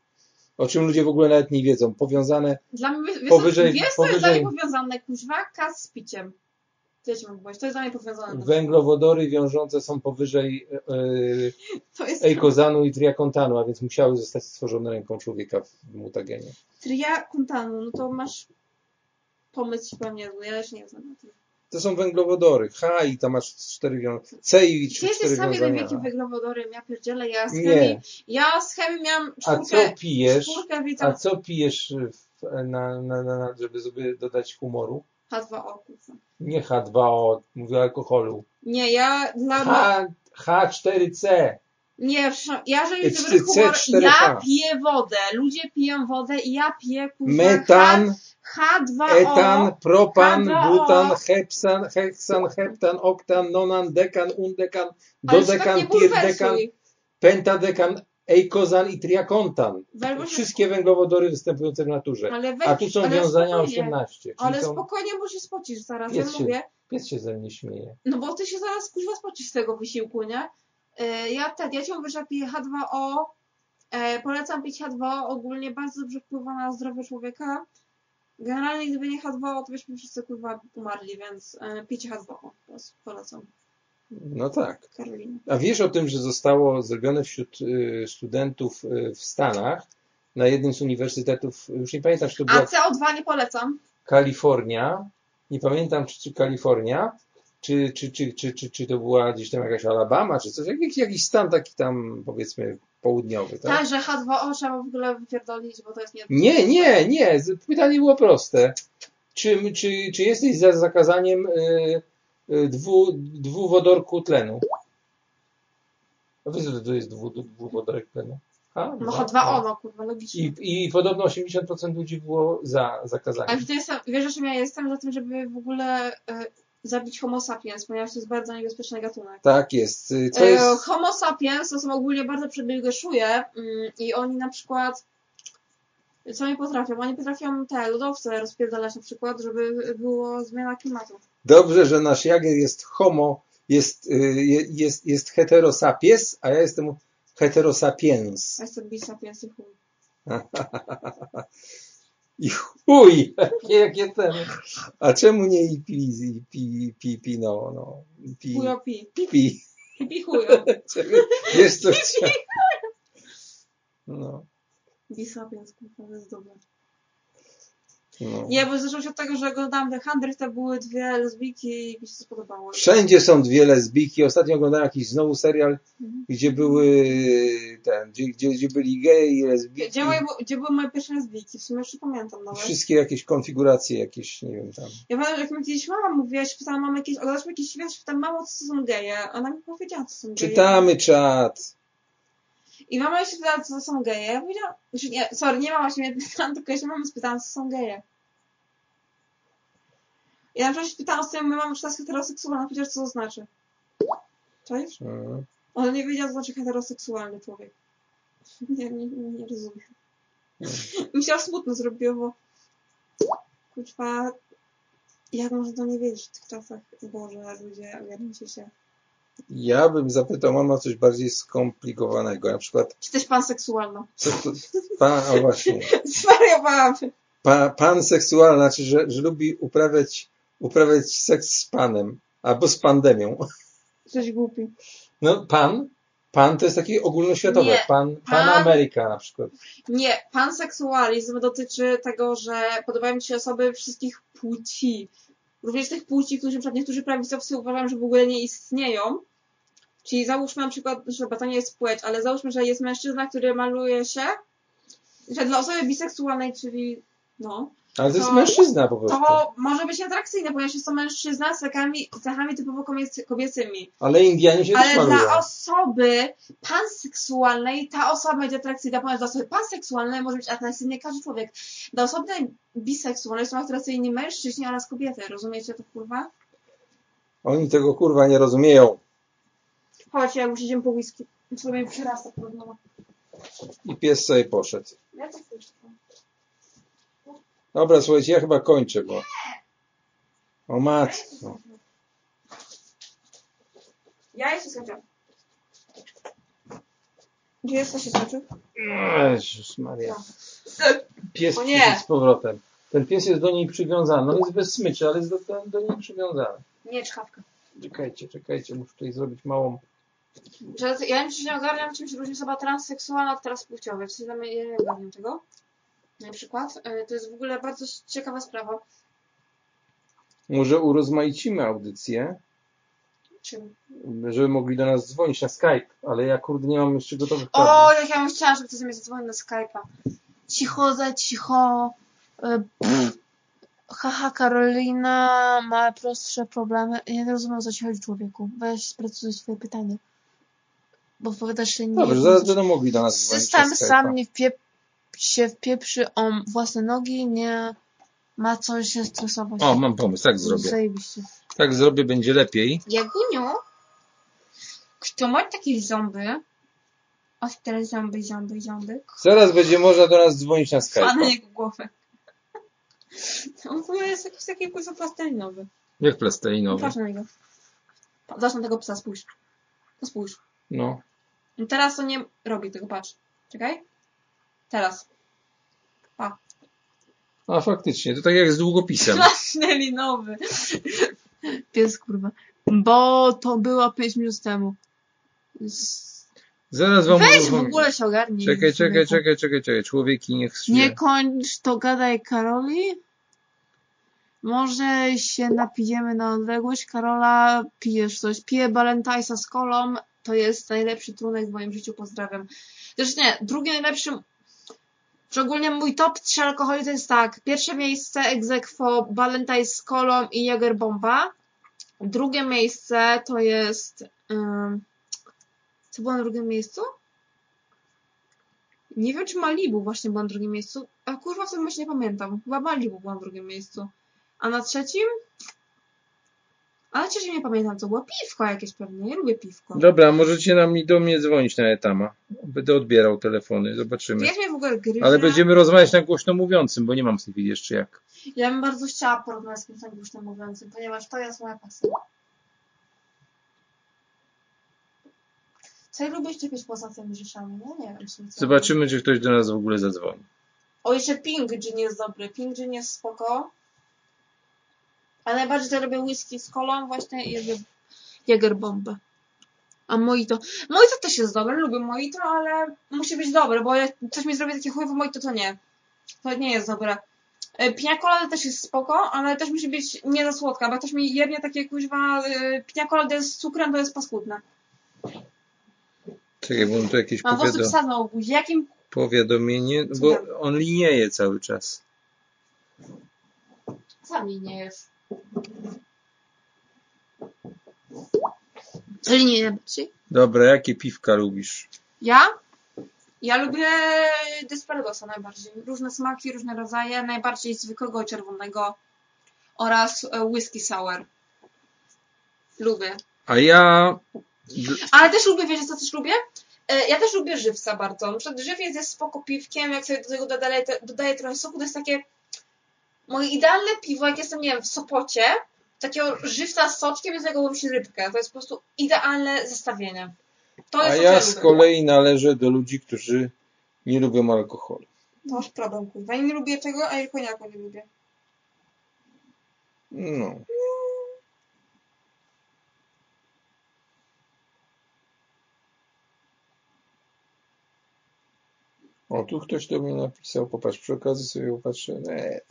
O czym ludzie w ogóle nawet nie wiedzą. Powiązane, Dla mnie, wiesz, Powyżej- wiesz co jest dla powyżej- powiązane, kuźwa, kas z piciem. Ja ci? To jest dla mnie powiązane. węglowodory wiążące są powyżej To jest eikozanu i triakontanu, a więc musiały zostać stworzone ręką człowieka w mutagenie. tria kuntanu, no to masz pomysł chyba niezły, ja też nie znam. To są węglowodory. H i tam masz cztery wiązania. C i cztery jesteś sam jeden wiązania. wielkim węglowodorem, ja pierdzielę, ja z chemii, ja z chemii miałam A co czwórkę, pijesz? czwórkę A co pijesz, w, na, na, na, żeby sobie dodać humoru? H2O, kurwa. Nie H2O, mówię o alkoholu. Nie, ja dla... H, H4C. Nie, ja że C- jest dobry humor, C4H. ja piję wodę, ludzie piją wodę i ja piję kurwa Metan, H, 2 o etan, propan, H2O. butan, hepsan, heksan, heptan, oktan, nonan, dekan, undekan, tak dodekan, tirdekan, pentadekan, eikozan i triakontan. Wszystkie węglowodory występujące w naturze. Weź, A tu są wiązania spokojnie. 18. Czyli Ale są... spokojnie, bo się spocisz zaraz, Pies ja się- mówię. Pies się ze mnie śmieje. No bo ty się zaraz kuźwa spocisz z tego wysiłku, nie? Yy, Ja, te, ja ci mówię, że piję H2O, e, polecam pić H2O, ogólnie bardzo dobrze wpływa na zdrowie człowieka. Generalnie gdyby nie H2O, to byśmy wszyscy kurwa umarli, więc e, pijcie H2O, po prostu polecam. No tak. Karolina. A wiesz o tym, że zostało zrobione wśród y, studentów y, w Stanach na jednym z uniwersytetów, już nie pamiętam, czy to A była CO2 nie polecam. Kalifornia, nie pamiętam, czy, czy Kalifornia, czy, czy, czy, czy, czy, czy to była gdzieś tam jakaś Alabama, czy coś, jakiś, jakiś stan taki tam, powiedzmy, południowy, tak? Tak, że H2O trzeba w ogóle wypierdolić, bo to jest nie... Nie, nie, nie, pytanie było proste. Czy, czy, czy jesteś za zakazaniem y, y, dwu, dwuwodorku tlenu? A wiesz, że to jest dwu, dwuwodorek tlenu? Ha? No Dwa? H2O, no kurwa, logicznie. I, I podobno 80% ludzi było za Ale zakazaniem. wtedy jestem, wiesz, że ja jestem za tym, żeby w ogóle e, zabić homo sapiens, ponieważ to jest bardzo niebezpieczny gatunek. Tak jest. Y, Co E, jest Homo sapiens to są ogólnie bardzo przebiegłe szuje mm, i oni na przykład co oni potrafią? Oni potrafią te lodowce rozpierdalać na przykład, żeby była zmiana klimatu. Dobrze, że nasz Jager jest homo, jest, y, je- jest, jest heterosapiens, a ja jestem heterosapiens. A jestem bisapiens i chuj. I chuj, jakie, jakie ten. A czemu nie i pi, i pi, pi, pi, no, no, pi, Chujo pi, pi. Pi pi chujo. Wiesz co chciałem. No, Bisapiens, kurwa, to jest dobre. No. Nie, bo zaczęło się od tego, że oglądałam The Hundred, to były dwie lesbijki i mi się to spodobało. Wszędzie są dwie lesbijki. Ostatnio oglądałem jakiś znowu serial, Mhm. gdzie były ten, gdzie, gdzie, gdzie byli geje i lesbijki. Gdzie, moje, gdzie były moje pierwsze lesbijki? W sumie już nie pamiętam nawet. Wszystkie jakieś konfiguracje, jakieś, nie wiem tam. Ja pamiętam, jak mi kiedyś mama mówiła, ja się pytałam mamy jakieś, oglądasz jakiś świat, pytam, mamo, co to są geje? Ona mi powiedziała, co są geje. Czytamy czat. I mama się pytała, co są geje. Ja powiedziałam, znaczy nie, sorry, nie mama się mnie pytała, tylko ja się mamy spytałam, co są geje. Ja na przykład się pytałam z tym, moja mama, czy to jest heteroseksualna, powiedziała, co to znaczy. Cześć? Mhm. Ona nie wiedziała, co znaczy heteroseksualny człowiek. Nie, nie, nie rozumiem. Mi się smutno zrobiło, bo kurwa, jak można to nie wiedzieć w tych czasach? Boże, ludzie, ogarnijcie się. Ja bym zapytał mama coś bardziej skomplikowanego. Na przykład, Czy też panseksualna? to, pan, o właśnie, Zwariowałam. pa, pan seksualny, znaczy, że, że lubi uprawiać, uprawiać seks z panem, albo z pandemią. Coś głupi. No, pan Pan to jest takie ogólnoświatowe. Nie. Pan, pan Pan- Ameryka na przykład. Nie, panseksualizm dotyczy tego, że podobają mi się osoby wszystkich płci. Również tych płci, którzy przykład niektórzy prawicowcy uważają, że w ogóle nie istnieją. Czyli załóżmy na przykład, że to nie jest płeć, ale załóżmy, że jest mężczyzna, który maluje się, że dla osoby biseksualnej, czyli no, Ale to jest mężczyzna po prostu. to może być atrakcyjne, ponieważ jest to mężczyzna z cechami, cechami typowo kobiec- kobiecymi. Ale Indianie się też Ale malują. dla osoby panseksualnej ta osoba będzie atrakcyjna, ponieważ dla osoby panseksualnej może być atrakcyjny każdy człowiek. Dla osoby biseksualnej są atrakcyjni mężczyźni oraz kobiety. Rozumiecie to kurwa? Oni tego kurwa nie rozumieją. Chodź, ja już idziemy po whisky. Sobie przyrasta porozmowa. I pies sobie poszedł. Ja to chcę. Dobra, słuchajcie, ja chyba kończę, bo... O matko. Ja jeszcze skończę. Gdzie jesteś, skończył? Jezus Maria. Pies O nie. przyszedł z powrotem. Ten pies jest do niej przywiązany. On jest bez smyczy, ale jest do, do, niej przywiązany. Nie, czkawka. Czekajcie, czekajcie, muszę tutaj zrobić małą... Że, ja nie wiem, czy się ogarniam, czym się różni osoba transseksualna od transpłciowa. W sensie, ja nie ogarniam tego. Na przykład. E, To jest w ogóle bardzo ciekawa sprawa. Może urozmaicimy audycję, Czym? żeby mogli do nas dzwonić na Skype, ale ja kurde nie mam jeszcze gotowych O, jak ja bym chciała, żeby ktoś mnie zadzwonił na Skype'a. Cicho, za cicho. E, pff. Haha, Karolina ma prostsze problemy. Ja nie rozumiem, co ci chodzi, człowieku. Weź sprecyzuj swoje pytanie. Bo powiadasz, że nie... Dobrze, zaraz będą mogli do nas dzwonić System sam nie wpiep się wpieprzy o własne nogi, nie ma co się stresować. O, mam pomysł, tak zrobię. Zajebiście. Tak zrobię, będzie lepiej. Jaguniu, kto ma takie ząby? O, teraz ząby, ząby, ząby. Zaraz będzie można do nas dzwonić na Pana Skype. jego głowę. On w ogóle jest jakiś taki kurwa plastelinowy. Jak plastelinowy. Patrz na niego. Zobacz na tego psa, spójrz. To spójrz. No. I teraz to nie robi tego, patrz. Czekaj. Teraz. A faktycznie, to tak jak z długopisem. Plastelinowy. Pies kurwa. Bo to było 5 minut temu. Z- Zaraz wam Weź w ogóle się ogarnij. Czekaj, czekaj, czekaj, czekaj, czekaj. Człowieki niech się... Nie kończ to gadaj Karoli. Może się napijemy na odległość. Karola, pijesz coś. Piję Balentajsa z kolą. To jest najlepszy trunek w moim życiu. Pozdrawiam. Zresztą nie, drugi najlepszy... Szczególnie mój top 3 alkoholi to jest tak. Pierwsze miejsce egzekwo Balentajs z kolą i Jägerbomba. Drugie miejsce to jest... Um, co było na drugim miejscu? Nie wiem, czy Malibu właśnie była na drugim miejscu. A kurwa, w tym momencie nie pamiętam. Chyba Malibu była na drugim miejscu. A na trzecim? A na trzecim nie pamiętam, co było. Piwko jakieś pewnie. Ja lubię piwko. Dobra, możecie nam i do mnie dzwonić na etama. Będę odbierał telefony, zobaczymy. Wiesz w ogóle. Ale będziemy rozmawiać na głośno mówiącym, bo nie mam chwili jeszcze jak. Ja bym bardzo chciała porozmawiać z kimś na głośno mówiącym, ponieważ to jest moja pasja. Co ja lubię szczepić poza tymi rzeczami? Ja nie wiem. co Zobaczymy, czy ktoś do nas w ogóle zadzwoni. O, jeszcze Pink Gin jest dobry. Pink Gin jest spoko. A najbardziej to robię whisky z kolą właśnie i robię. A mojito. Mojito też jest dobre, lubię mojito, ale musi być dobre, bo jak coś mi zrobi takie chujowe mojito, to nie. To nie jest dobre. E, Pina colada też jest spoko, ale też musi być nie za słodka, bo ktoś mi jednie takie kuźwa e, pina colada z cukrem, to jest paskudne. Czekaj, bo mam tu jakieś Mam włosy powiado... psa na obuzie. Jakim powiadomienie, bo on linieje cały czas. sami nie jest? Linie najbardziej. Dobra, jakie piwka lubisz? Ja? Ja lubię Desperadosa najbardziej. Różne smaki, różne rodzaje. Najbardziej zwykłego czerwonego oraz e, whisky sour. Lubię. A ja... Ale też lubię, wiecie co też lubię? E, Ja też lubię żywca bardzo. Na przykład żywiec jest spoko piwkiem, jak sobie do tego dodaję, dodaję trochę soku, to jest takie moje idealne piwo, jak jestem, nie wiem, w Sopocie, takiego żywca z soczkiem i z tego się rybkę. To jest po prostu idealne zestawienie. To jest A ja z kolei należę do ludzi, którzy nie lubią alkoholu. Masz problem, kurwa. Ja nie lubię czego, a ja koniaku nie lubię. No. O, tu ktoś do mnie napisał, popatrz, przy okazji sobie popatrzę. Nie,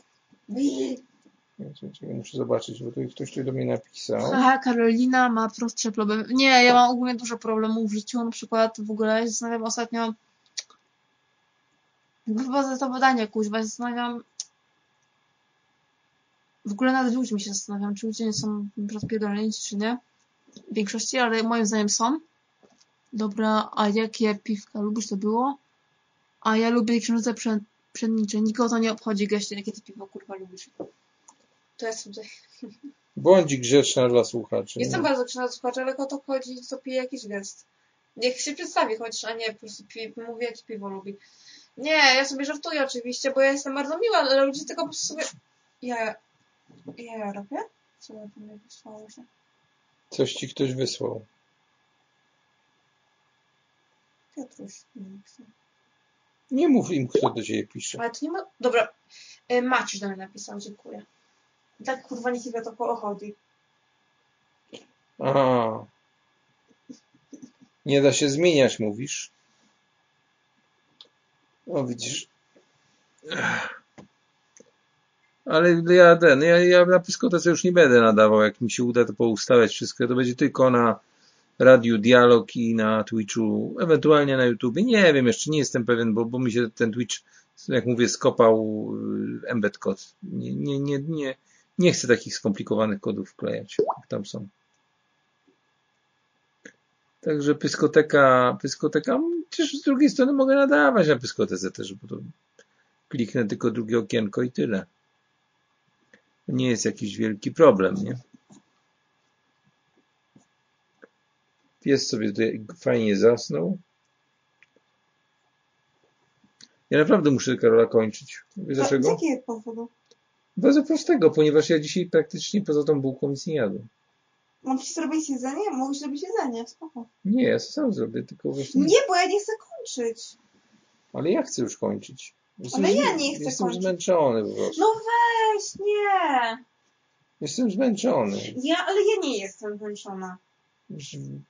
czekaj, muszę zobaczyć, bo tu ktoś tu do mnie napisał. Aha, Karolina ma prostsze problemy. Nie, ja mam ogólnie dużo problemów w życiu. Na przykład w ogóle się zastanawiam ostatnio. Chyba za to badanie, kuźwa, się zastanawiam. W ogóle nad ludźmi się zastanawiam, czy ludzie nie są rozpierdoleni, czy nie. W większości, ale moim zdaniem są. Dobra, a jakie piwka lubisz, to było? A ja lubię książce prze- pszenicze. Nikogo to nie obchodzi, goście, jakie ty piwo kurwa lubisz. To jest tutaj. Bądź grzeczna dla słuchaczy. Jestem nie? bardzo grzeczna do słuchaczy, ale o to chodzi, co pije jakiś gest. Niech się przedstawi chociaż, a nie po prostu pi- mówi, jakie piwo lubi. Nie, ja sobie żartuję oczywiście, bo ja jestem bardzo miła, ale ludzie tylko po prostu sobie... Ja... Ja robię? Co ja tam nie wysłało się? Coś ci ktoś wysłał. Piotruś. nie napisał. Nie mów im, kto do ciebie pisze. Ale to nie ma... Dobra. E, Maciuś do mnie napisał, dziękuję. Tak kurwa nie o to chodzi. A. Nie da się zmieniać, mówisz? O, widzisz. Ale ja ten, ja, ja na pyskotece już nie będę nadawał. Jak mi się uda to poustawiać wszystko, to będzie tylko na Radiu Dialog i na Twitchu, ewentualnie na YouTubie. Nie wiem, jeszcze nie jestem pewien, bo, bo mi się ten Twitch, jak mówię, skopał y, embed kod. Nie, nie, nie, nie, nie chcę takich skomplikowanych kodów wklejać, jak tam są. Także pyskoteka, pyskoteka, chociaż z drugiej strony mogę nadawać na pyskotece też, bo to kliknę tylko drugie okienko i tyle. Nie jest jakiś wielki problem, nie? Pies sobie tutaj fajnie zasnął. Ja naprawdę muszę Karola kończyć. Wiesz dlaczego? jakiego powodu? Bardzo prostego, ponieważ ja dzisiaj praktycznie poza tą bułką nic nie jadłem. Ci zrobić jedzenie? Mogę zrobić jedzenie, spoko. Nie, ja sam zrobię, tylko właśnie... Nie, bo ja nie chcę kończyć. Ale ja chcę już kończyć. Jestem Ale ja nie chcę Jestem kończyć. zmęczony po prostu. No weź, nie. Jestem zmęczony. Ja, ale ja nie jestem zmęczona.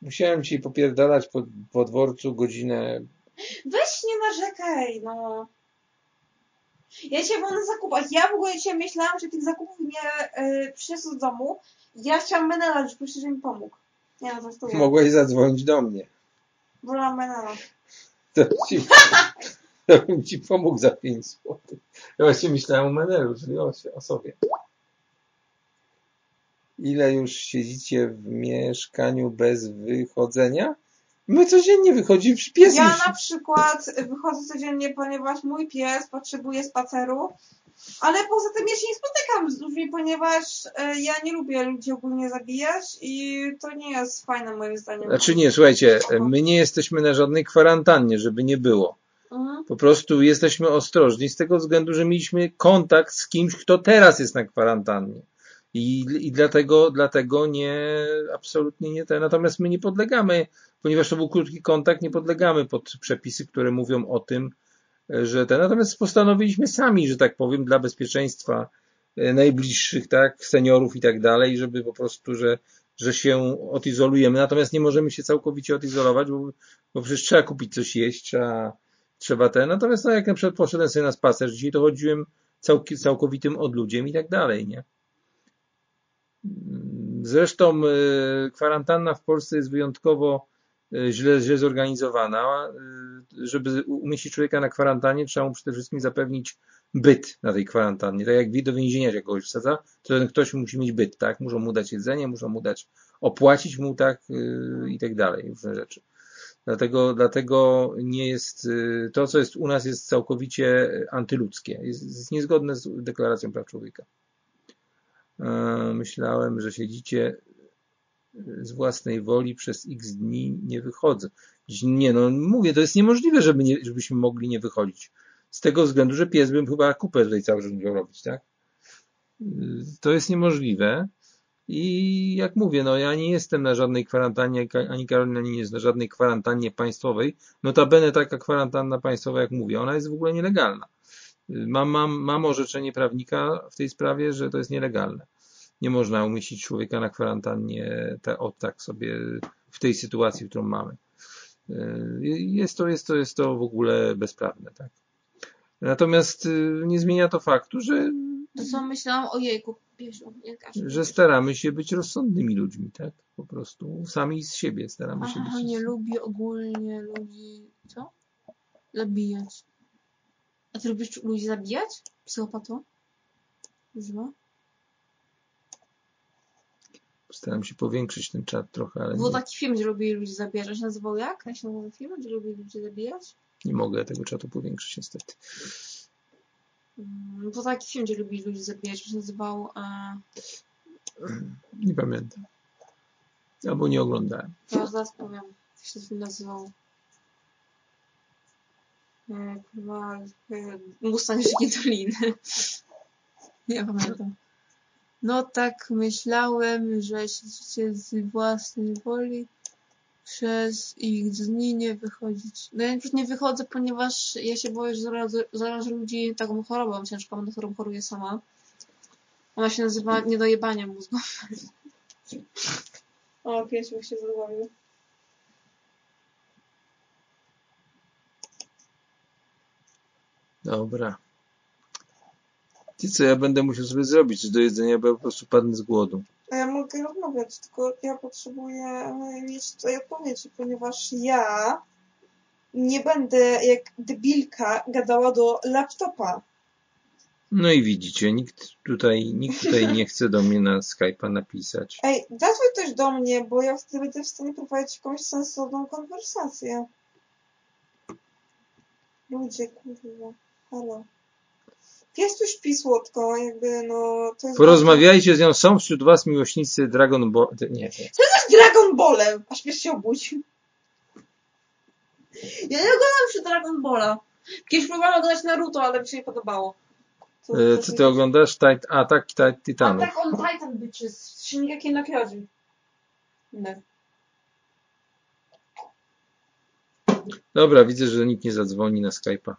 Musiałem ci popierdalać po, po dworcu godzinę. Weź nie narzekaj, no. Ja dzisiaj byłam na zakupach. Ja w ogóle dzisiaj myślałam, że tych zakupów nie y, przyniosę z domu. Ja chciałam Menela, żeby że mi pomógł. Nie no, jest Mogłeś zadzwonić do mnie. Wolałam Menela. To, ci, to bym ci pomógł za 5 zł. Ja właśnie myślałem o menelu, czyli o, o sobie. Ile już siedzicie w mieszkaniu bez wychodzenia? My codziennie wychodzimy, pies Ja już- na przykład wychodzę codziennie, ponieważ mój pies potrzebuje spaceru. Ale poza tym ja się nie spotykam z ludźmi, ponieważ y, ja nie lubię ludzi ogólnie zabijać i to nie jest fajne moim zdaniem. Znaczy nie, słuchajcie, my nie jesteśmy na żadnej kwarantannie, żeby nie było. Mhm. Po prostu jesteśmy ostrożni z tego względu, że mieliśmy kontakt z kimś, kto teraz jest na kwarantannie. I, i dlatego, dlatego nie, absolutnie nie ten. Natomiast my nie podlegamy, ponieważ to był krótki kontakt, nie podlegamy pod przepisy, które mówią o tym, że ten. Natomiast postanowiliśmy sami, że tak powiem, dla bezpieczeństwa e, najbliższych, tak, seniorów i tak dalej, żeby po prostu, że, że się odizolujemy. Natomiast nie możemy się całkowicie odizolować, bo, bo przecież trzeba kupić coś jeść, trzeba, trzeba ten. Natomiast no, jak na przykład poszedłem sobie na spacer, dzisiaj to chodziłem całki, całkowitym odludziem i tak dalej, nie? Zresztą e, kwarantanna w Polsce jest wyjątkowo e, źle, źle zorganizowana. E, Żeby umieścić człowieka na kwarantannie, trzeba mu przede wszystkim zapewnić byt na tej kwarantannie. Tak jak do więzienia się kogoś wsadza, to ten ktoś musi mieć byt, tak? Muszą mu dać jedzenie, muszą mu dać, opłacić mu, tak? I tak dalej, różne rzeczy. Dlatego, dlatego nie jest, to co jest u nas jest całkowicie antyludzkie. Jest, jest niezgodne z deklaracją praw człowieka. E, Myślałem, że siedzicie z własnej woli przez x dni nie wychodzę. Nie, no mówię, to jest niemożliwe, żeby nie, żebyśmy mogli nie wychodzić. Z tego względu, że pies bym chyba kupę tutaj cały czas musiał robić, tak? Y, To jest niemożliwe. I jak mówię, no ja nie jestem na żadnej kwarantannie, ani Karolina nie jest na żadnej kwarantannie państwowej. Notabene taka kwarantanna państwowa, jak mówię, ona jest w ogóle nielegalna. Mam, mam, mam orzeczenie prawnika w tej sprawie, że to jest nielegalne. Nie można umieścić człowieka na kwarantannie ta, o tak sobie w tej sytuacji, którą mamy. Y, Jest to, jest to, jest to w ogóle bezprawne, tak. Natomiast y, nie zmienia to faktu, że, To co myślałam o jejku, że staramy się być rozsądnymi ludźmi, tak? Po prostu sami z siebie staramy się być. Aha, nie lubi ogólnie ludzi, co? Zabijać. A ty lubisz ludzi zabijać? Psychopato? Używa? Staram się powiększyć ten czat trochę, ale Był nie, taki film, gdzie lubili ludzi zabijać. On się nazywał jak? Jak się nazywał film, gdzie lubili ludzi zabijać? nie mogę tego czatu powiększyć niestety. Mm, Był taki film, gdzie lubili ludzi zabijać. On się nazywał... E... Nie pamiętam. Albo nie oglądałem. Ja zaraz powiem, jak się ten film nazywał. Mustang Doliny. Nie pamiętam. No tak myślałem, że siedzicie z własnej woli przez ich dni nie wychodzić. No ja już nie wychodzę, ponieważ ja się boję, że zarażę, zarażę ludzi taką chorobą ciężką, na którą choruję sama. Ona się nazywa niedojebanie mózgu. O, piesiu się zadławił. Dobra. Ty co, ja będę musiał sobie zrobić coś do jedzenia, bo ja po prostu padnę z głodu. A ja mogę rozmawiać, tylko ja potrzebuję e, mieć tutaj odpowiedzi, ponieważ ja nie będę jak debilka gadała do laptopa. No i widzicie, nikt tutaj, nikt tutaj nie chce do mnie na Skype'a napisać. Ej, zadzwoń ktoś do mnie, bo ja wtedy będę w stanie prowadzić jakąś sensowną konwersację. Ludzie, kurwa, halo. Pies tu śpi słodko, jakby no... To jest Porozmawiajcie z nią, są wśród was miłośnicy Dragon Ball... Nie, nie. z Dragon Ballem! Aż pies się obudził. Ja nie oglądam się Dragon Balla. Kiedyś próbowałam oglądać Naruto, ale mi się nie podobało. To- E, to Co ty oglądasz? Tit Atak Tit- Titanów. Attack on Titan bitches. Shingeki no Kyojin. Nie. Dobra, widzę, że nikt nie zadzwoni na Skype'a.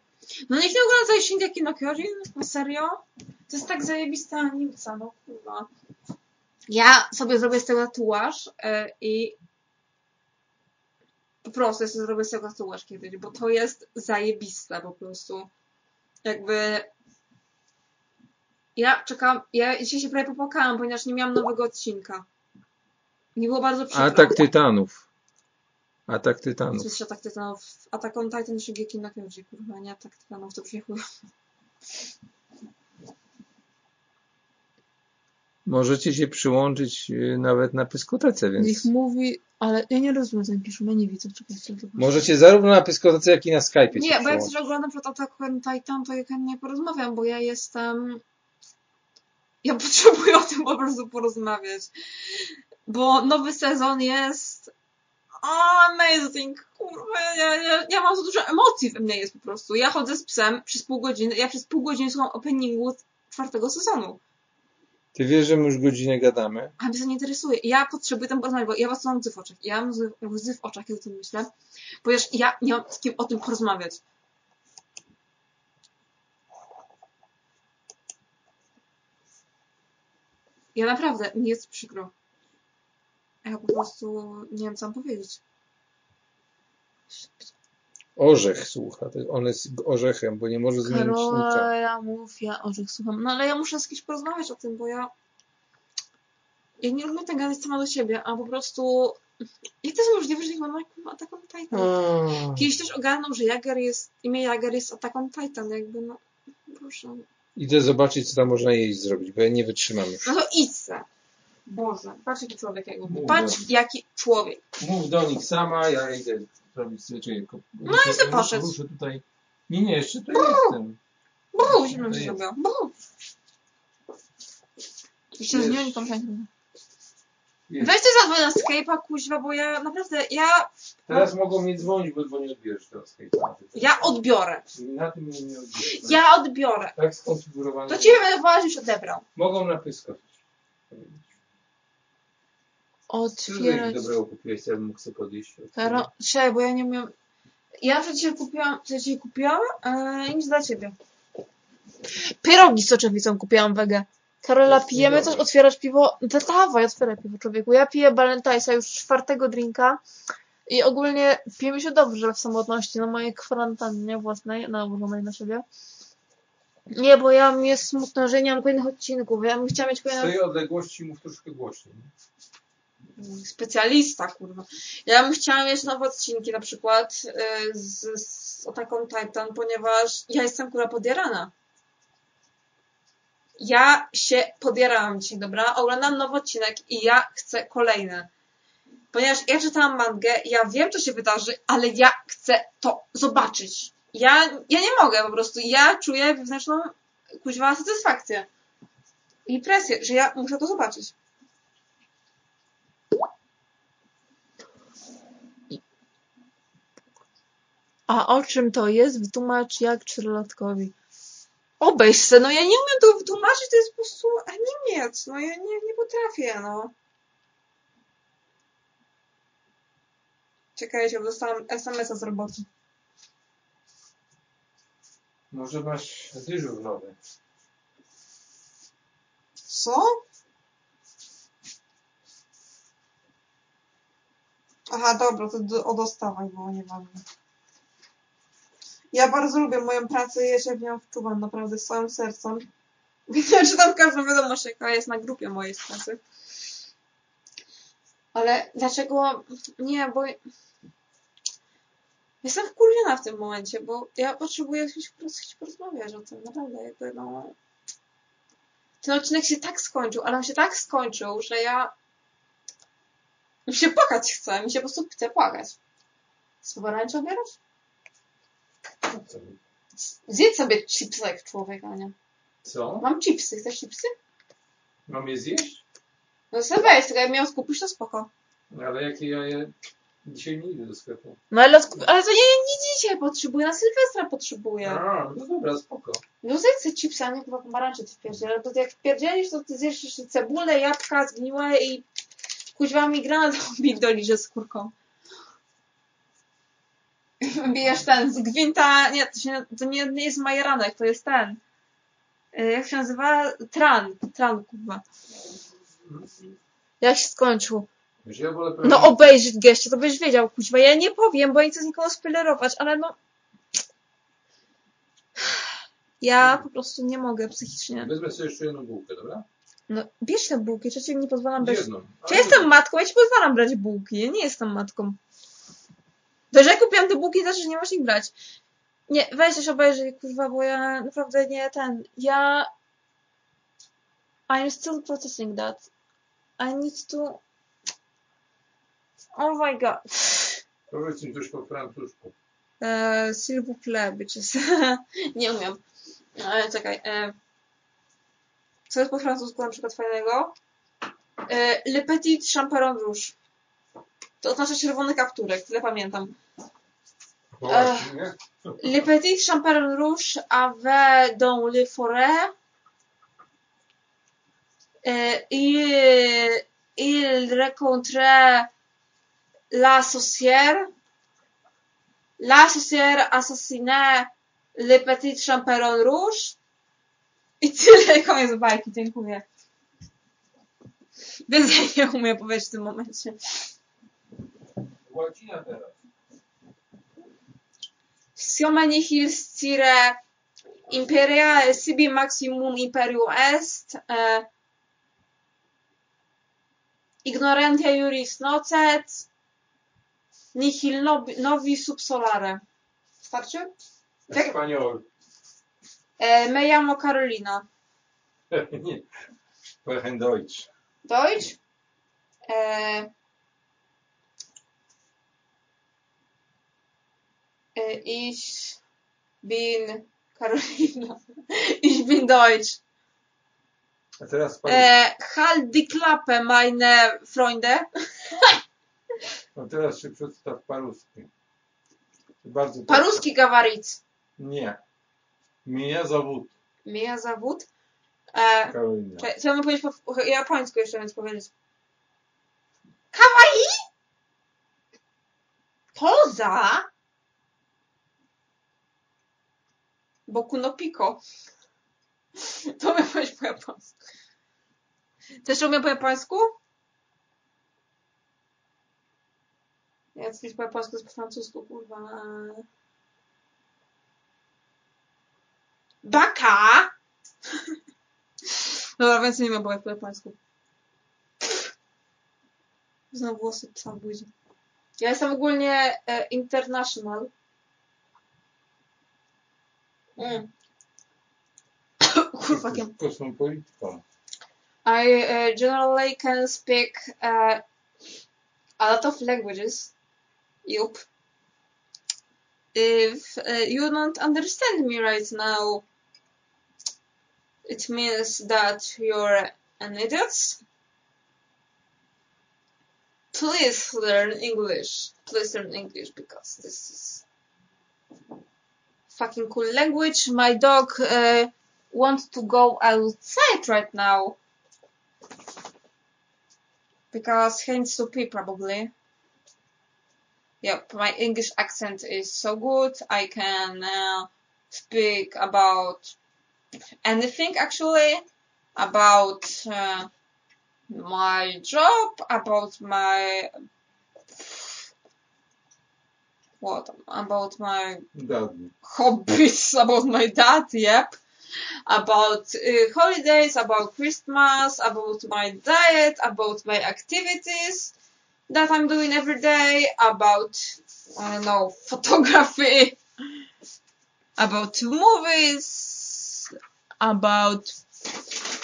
No niech nie ogląda Shingeki no Kyojin. Na serio? To jest tak zajebista animca, no kurwa. Ja sobie zrobię z tego tatuaż e, i po prostu ja sobie zrobię z tego tatuaż kiedyś, bo to jest zajebiste po prostu. Jakby ja czekam, ja dzisiaj się prawie popłakałam, ponieważ nie miałam nowego odcinka. Nie było bardzo przykro. Atak Tytanów. Atak Tytanów. Jest Atak Tytanów? Atak on Titan Shingeki no Kyojin, kurwa, nie Atak Tytanów, to brzmi chuj. Możecie się przyłączyć y, nawet na pyskotece, Niech więc... mówi, ale ja nie rozumiem, co oni piszą, ja nie widzę, czekajcie. to- Możecie zarówno na pyskotece, jak i na Skype'ie Nie, bo jak coś oglądam przed Atakiem Titan, to ja chętnie porozmawiam, bo ja jestem... Ja potrzebuję o tym po prostu porozmawiać. Bo nowy sezon jest... Amazing! Kurwa, ja, ja, ja mam za dużo emocji we mnie jest po prostu. Ja chodzę z psem przez pół godziny, ja przez pół godziny słucham openingu czwartego sezonu. Ty wiesz, że my już godzinę gadamy? A mnie to nie interesuje. Ja potrzebuję tam porozmawiać, bo ja was mam łzy w oczach. Ja mam łzy, w oczach, kiedy o tym myślę. Ponieważ ja nie mam z kim o tym porozmawiać. Ja naprawdę, mi jest przykro. Ja po prostu nie wiem, co mam powiedzieć. Orzech słucha. On jest orzechem, bo nie może zmienić nika. Karola, mów, ja orzech słucham. No ale ja muszę z kimś porozmawiać o tym, bo ja... Ja nie lubię tak gadać sama do siebie, a po prostu... Jak to jest możliwe, że nie mam Attack on Titan? A, Kiedyś też ogarnął, że Jager jest, imię Jager jest Attack on Titan, jakby no, proszę. Idę zobaczyć, co tam można jej zrobić, bo ja nie wytrzymam już. No to idź se. Boże, patrz jaki człowiek jak Mów Patrz do- jaki człowiek. Mów do nich sama, ja idę zrobić sobie ko- No i se poszedł. Ruszę tutaj. Nie, nie, jeszcze tu jestem. Bru, zimno się zrobiło. Bru. Jeszcze z Wiesz. nią nie kompletnie. Jest. Weź ty zadzwoń na Skype'a, kuźwa, bo ja naprawdę, ja, Teraz mogą mnie dzwonić, bo nie odbierzesz teraz Skype'a. ja odbiorę. Na tym mnie nie odbierzesz. Ja odbiorę. Tak skonfigurowane. To ciebie będę wołać, już odebrał. Mogą napyskać. Otwierać. dobrego kupiłeś, ja mógł sobie podjeść? Karo, Czekaj, bo ja nie umiem. Ja przecież dzisiaj kupiłam, ja dzisiaj kupiłam? Eee, nic dla ciebie. Pierogi z soczewicą kupiłam wege. Karola, pijemy coś? Otwierasz piwo? No dawaj, otwieraj piwo, człowieku. Ja piję Balentine'a już czwartego drinka. I ogólnie piję mi się dobrze w samotności, na mojej kwarantannie własnej, nałożonej na siebie. Nie, bo ja mi jest smutno, że nie mam kolejnych odcinków. Ja bym chciała mieć kolejne tej odległości mów troszkę głośniej. Specjalista, kurwa. Ja bym chciała mieć nowe odcinki, na przykład y, z, z Titan, ponieważ ja jestem kurwa podjarana. Ja się podjarałam dzisiaj, dobra? Oglądam nowy odcinek i ja chcę kolejny. Ponieważ ja czytałam mangę, ja wiem, co się wydarzy, ale ja chcę to zobaczyć. Ja, ja nie mogę po prostu. Ja czuję wewnętrzną kuźwa satysfakcję. I presję, że ja muszę to zobaczyć. A o czym to jest? Wytłumacz jak czterolatkowi. Obejrz se, No ja nie umiem to wytłumaczyć, to jest po prostu animiec. No ja nie, nie potrafię, no. Czekajcie, bo dostałam SMS-a z roboty. Może masz dyżur nowy. Co? Aha, dobra, to do, o dostawach było nieważne. Ja bardzo lubię moją pracę i ja się w nią wczuwam naprawdę z całym sercem. Ja czytam każdą wiadomość, jaka jest na grupie mojej z pracy. Ale dlaczego... Nie, bo... Jestem wkurwiona w tym momencie, bo ja potrzebuję coś po prostu porozmawiać o tym, naprawdę, jakby no... Ten odcinek się tak skończył, ale on się tak skończył, że ja... Mi się płakać chce, mi się po prostu chce płakać. Spowalająco obierasz? Co? Zjedz sobie chipsy jak człowiek, Ania. Co? Mam chipsy, chcesz chipsy? Mam je zjeść? No sobie weź, tylko jak miał skupić, to spoko. Ale jakie ja je... Dzisiaj nie idę do sklepu. No ale, Ale to nie, nie dzisiaj potrzebuję, na Sylwestra potrzebuję. A, no dobra, spoko. No zjedz sobie chipsy, a nie chyba pomarańcze ty wpierdziel. Bo jak wpierdzielisz, to ty zjesz jeszcze cebulę, jabłka zgniłe i kuźwa mi granat bigdoliże z kurką. Bijesz ten z gwinta, nie, to, się, to nie, nie jest majeranek, to jest ten. Y, Jak się nazywa? Tran. Tran, kurwa. jak się skończył? Ja No obejrzyj geście, to byś wiedział, kuźwa. Ja nie powiem, bo nie chcę z nikogo spoilerować, ale no... Ja po prostu nie mogę psychicznie. Wezmę sobie jeszcze jedną bułkę, dobra? No, bierz te bułki, ci nie pozwalam brać... Jedną. Czy Ale jestem matką? Ja ci pozwalam brać bułki. Ja nie jestem matką. Że ja kupiłam te bułki, znaczy, że nie możesz ich brać. Nie, weź też obejrzyj, kurwa, bo ja naprawdę nie ten... Ja... I'm still processing that. I need to... Oh my god. Powiedz mi coś po francusku. Uh, S'il vous plaît, bitches. Nie umiem. Ale czekaj. E, co jest po francusku na przykład fajnego? E, Le Petit Champaron Rouge. To oznacza czerwony kapturek, tyle pamiętam. Właśnie, nie? Le Petit Champaron Rouge avait dans les forêts euh, il, il rencontrait la sorcière. La sorcière assassinait le petit champignon rouge. I tyle, koniec bajki, dziękuję. Więcej nie umiem powiedzieć w tym momencie. Łacina teraz. Sioma nihil scire imperia sibi maximum imperium est eh, ignorantia juris nocet nihil novi sub solare. Starczy? Tak. Espaniol. E, me llamo Carolina. nie. Deutsch. Deutsch? E, Y, ich bin Karolina. Ich bin Deutsch. A teraz pani... E, halt die Klappe, meine Freunde. No teraz się przedstaw paruski. Bardzo paruski tak. gawaric. Nie. Mnie zawód. Mnie zawód? E, Karolina. Cze, chciałabym powiedzieć po japońsku jeszcze, więc powiedzieć. Kawaii? Poza? Boku no piko. To powiedzieć po japońsku. Też umiem po japońsku? Ja coś po polsku jest po francusku, kurwa. Baka! Dobra, więcej nie ma bo po japońsku. Znam włosy psa buzi. Ja jestem ogólnie e, international. Mm. Kurwa, kiem. Kosmopolitką. I uh, generally can speak uh, a lot of languages. Yup. If uh, you don't understand me right now, it means that you're an idiot. Please learn English. Please learn English because this is fucking cool language. My dog uh, wants to go outside right now because he needs to pee probably. Yep, my English accent is so good. I can uh, speak about anything actually, about uh, my job, about my what about my Dawno. hobbies about my dad, yep. About uh, holidays, about Christmas, about my diet, about my activities that I'm doing every day, about, I don't know, photography, about movies, about,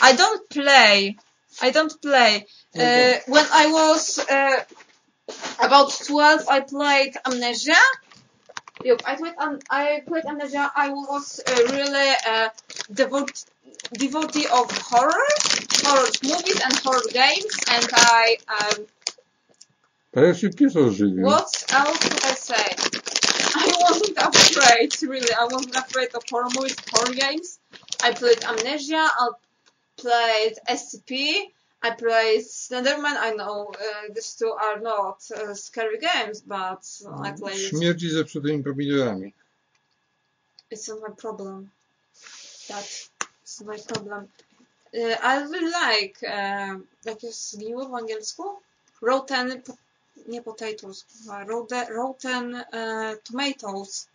I don't play, I don't play. Uh, when I was uh, about 12, I played Amnesia. Yep, I played um, I played Amnesia. I was uh, really uh, devote devotee of horror, horror movies and horror games, and I um, się pies what else could I say? I wasn't afraid, really. I wasn't afraid of horror movies, horror games. I played Amnesia. I played SCP. I played Slenderman. I know uh, these two are not uh, scary games, but I played. Śmierdzi zepsutymi pomidorami. It's not my problem. That's my problem. Uh, I really like, uh, jak jest zgniło w angielsku? Rotten, po, nie potatoes, rotten, rotten uh, tomatoes.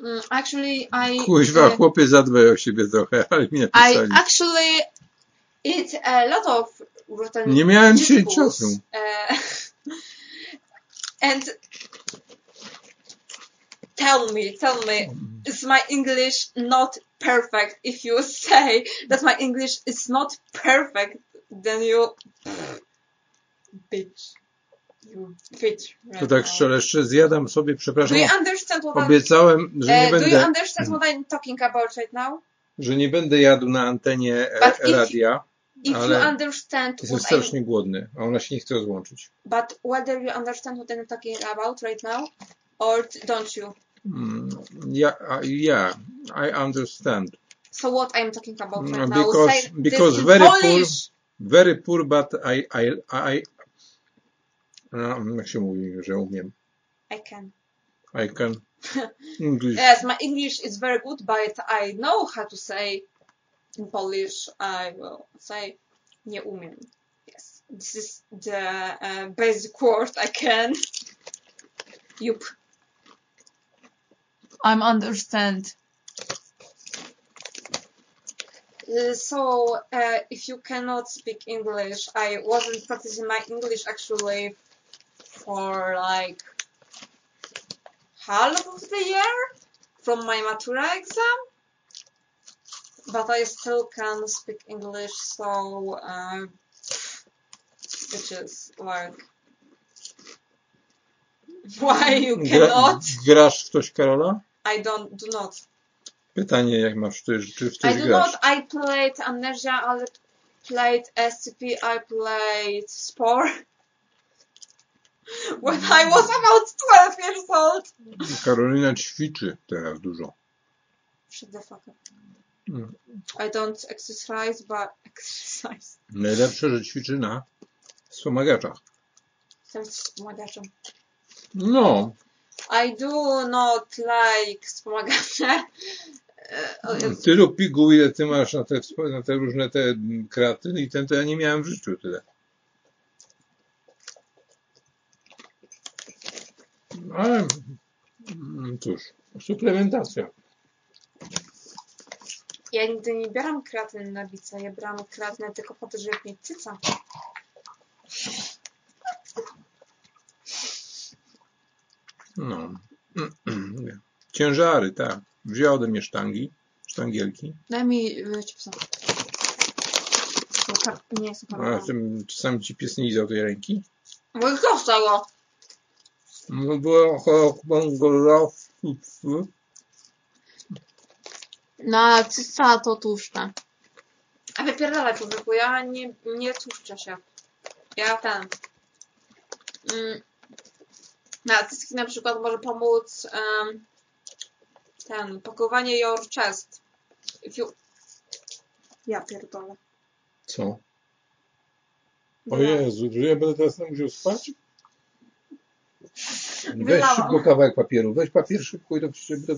Mm, actually, I, Kuźwa, uh, chłopie, zadbaj o siebie trochę, ale mnie I napisali. actually eat a lot of rotten Nie miałem dzisiaj czasu. Uh, and tell me, tell me, is my English not perfect? If you say that my English is not perfect, then you bitch. You bitch. To tak szczerze, zjadam sobie, Do przepraszam, you understand what obiecałem, że nie uh, do you będę, understand what I'm talking about right now? że nie będę jadł na antenie e, if- radia. If Ale you understand Jestem what I'm głodny, a ona się nie chce rozłączyć. But whether you understand what I'm talking about right now, or don't you? Mm, Ja, a- yeah, I understand. So what I'm talking about right Mm, now? because- Say because very poor- Very poor, but I, I, I, jak się mówi, że umiem. I can. I can English. Yes, my English is very good, but I know how to say in Polish. I will say nie umiem. Yes, this is the uh, basic word I can. Yup. I'm understand. Uh, so, uh, if you cannot speak English, I wasn't practicing my English actually for like half of the year from my Matura exam. But I still can speak English, so, uh, which is like, why you Gra, cannot? grasz w coś, Karola? I don't, do not. Pytanie, jak masz, czy, czy w I coś do grasz? not. I played Amnesia. I played SCP. I played Spore. When I was about 12 years old. Karolina ćwiczy teraz dużo. Shut the fuck up. I don't exercise, but exercise. Najlepsze, że ćwiczy na wspomagaczach. Jestem wspomagaczem. No, I do not like wspomaganie. E, o Jezu. tylu piguł, ile ty masz na te, na te różne te kraty i ten to ja nie miałem w życiu tyle. Ale mm, cóż, suplementacja. Ja nigdy nie bieram kreatyny na bice, ja brałam kreatynę tylko po to, żeby mieć cyca. No. Ciężary, tak. Wziął ode mnie sztangi, sztangielki. Daj mi chipsa. Super. Nie jest A super. tym czasami ci pies nie lizał tej ręki. I kto z tego? No bo chyba Na cyca to tłuszcze. A wypierdalaj człowieku, ja nie, nie tłuszczę się. Ja ten... Mm, na cycki na przykład może pomóc em, ten, pakowanie your chest. If you... Ja pierdolę. Co? O. Jezu, że ja będę teraz musiał spać? Weź Wylałam. szybko kawałek papieru. Weź papier szybko i to, to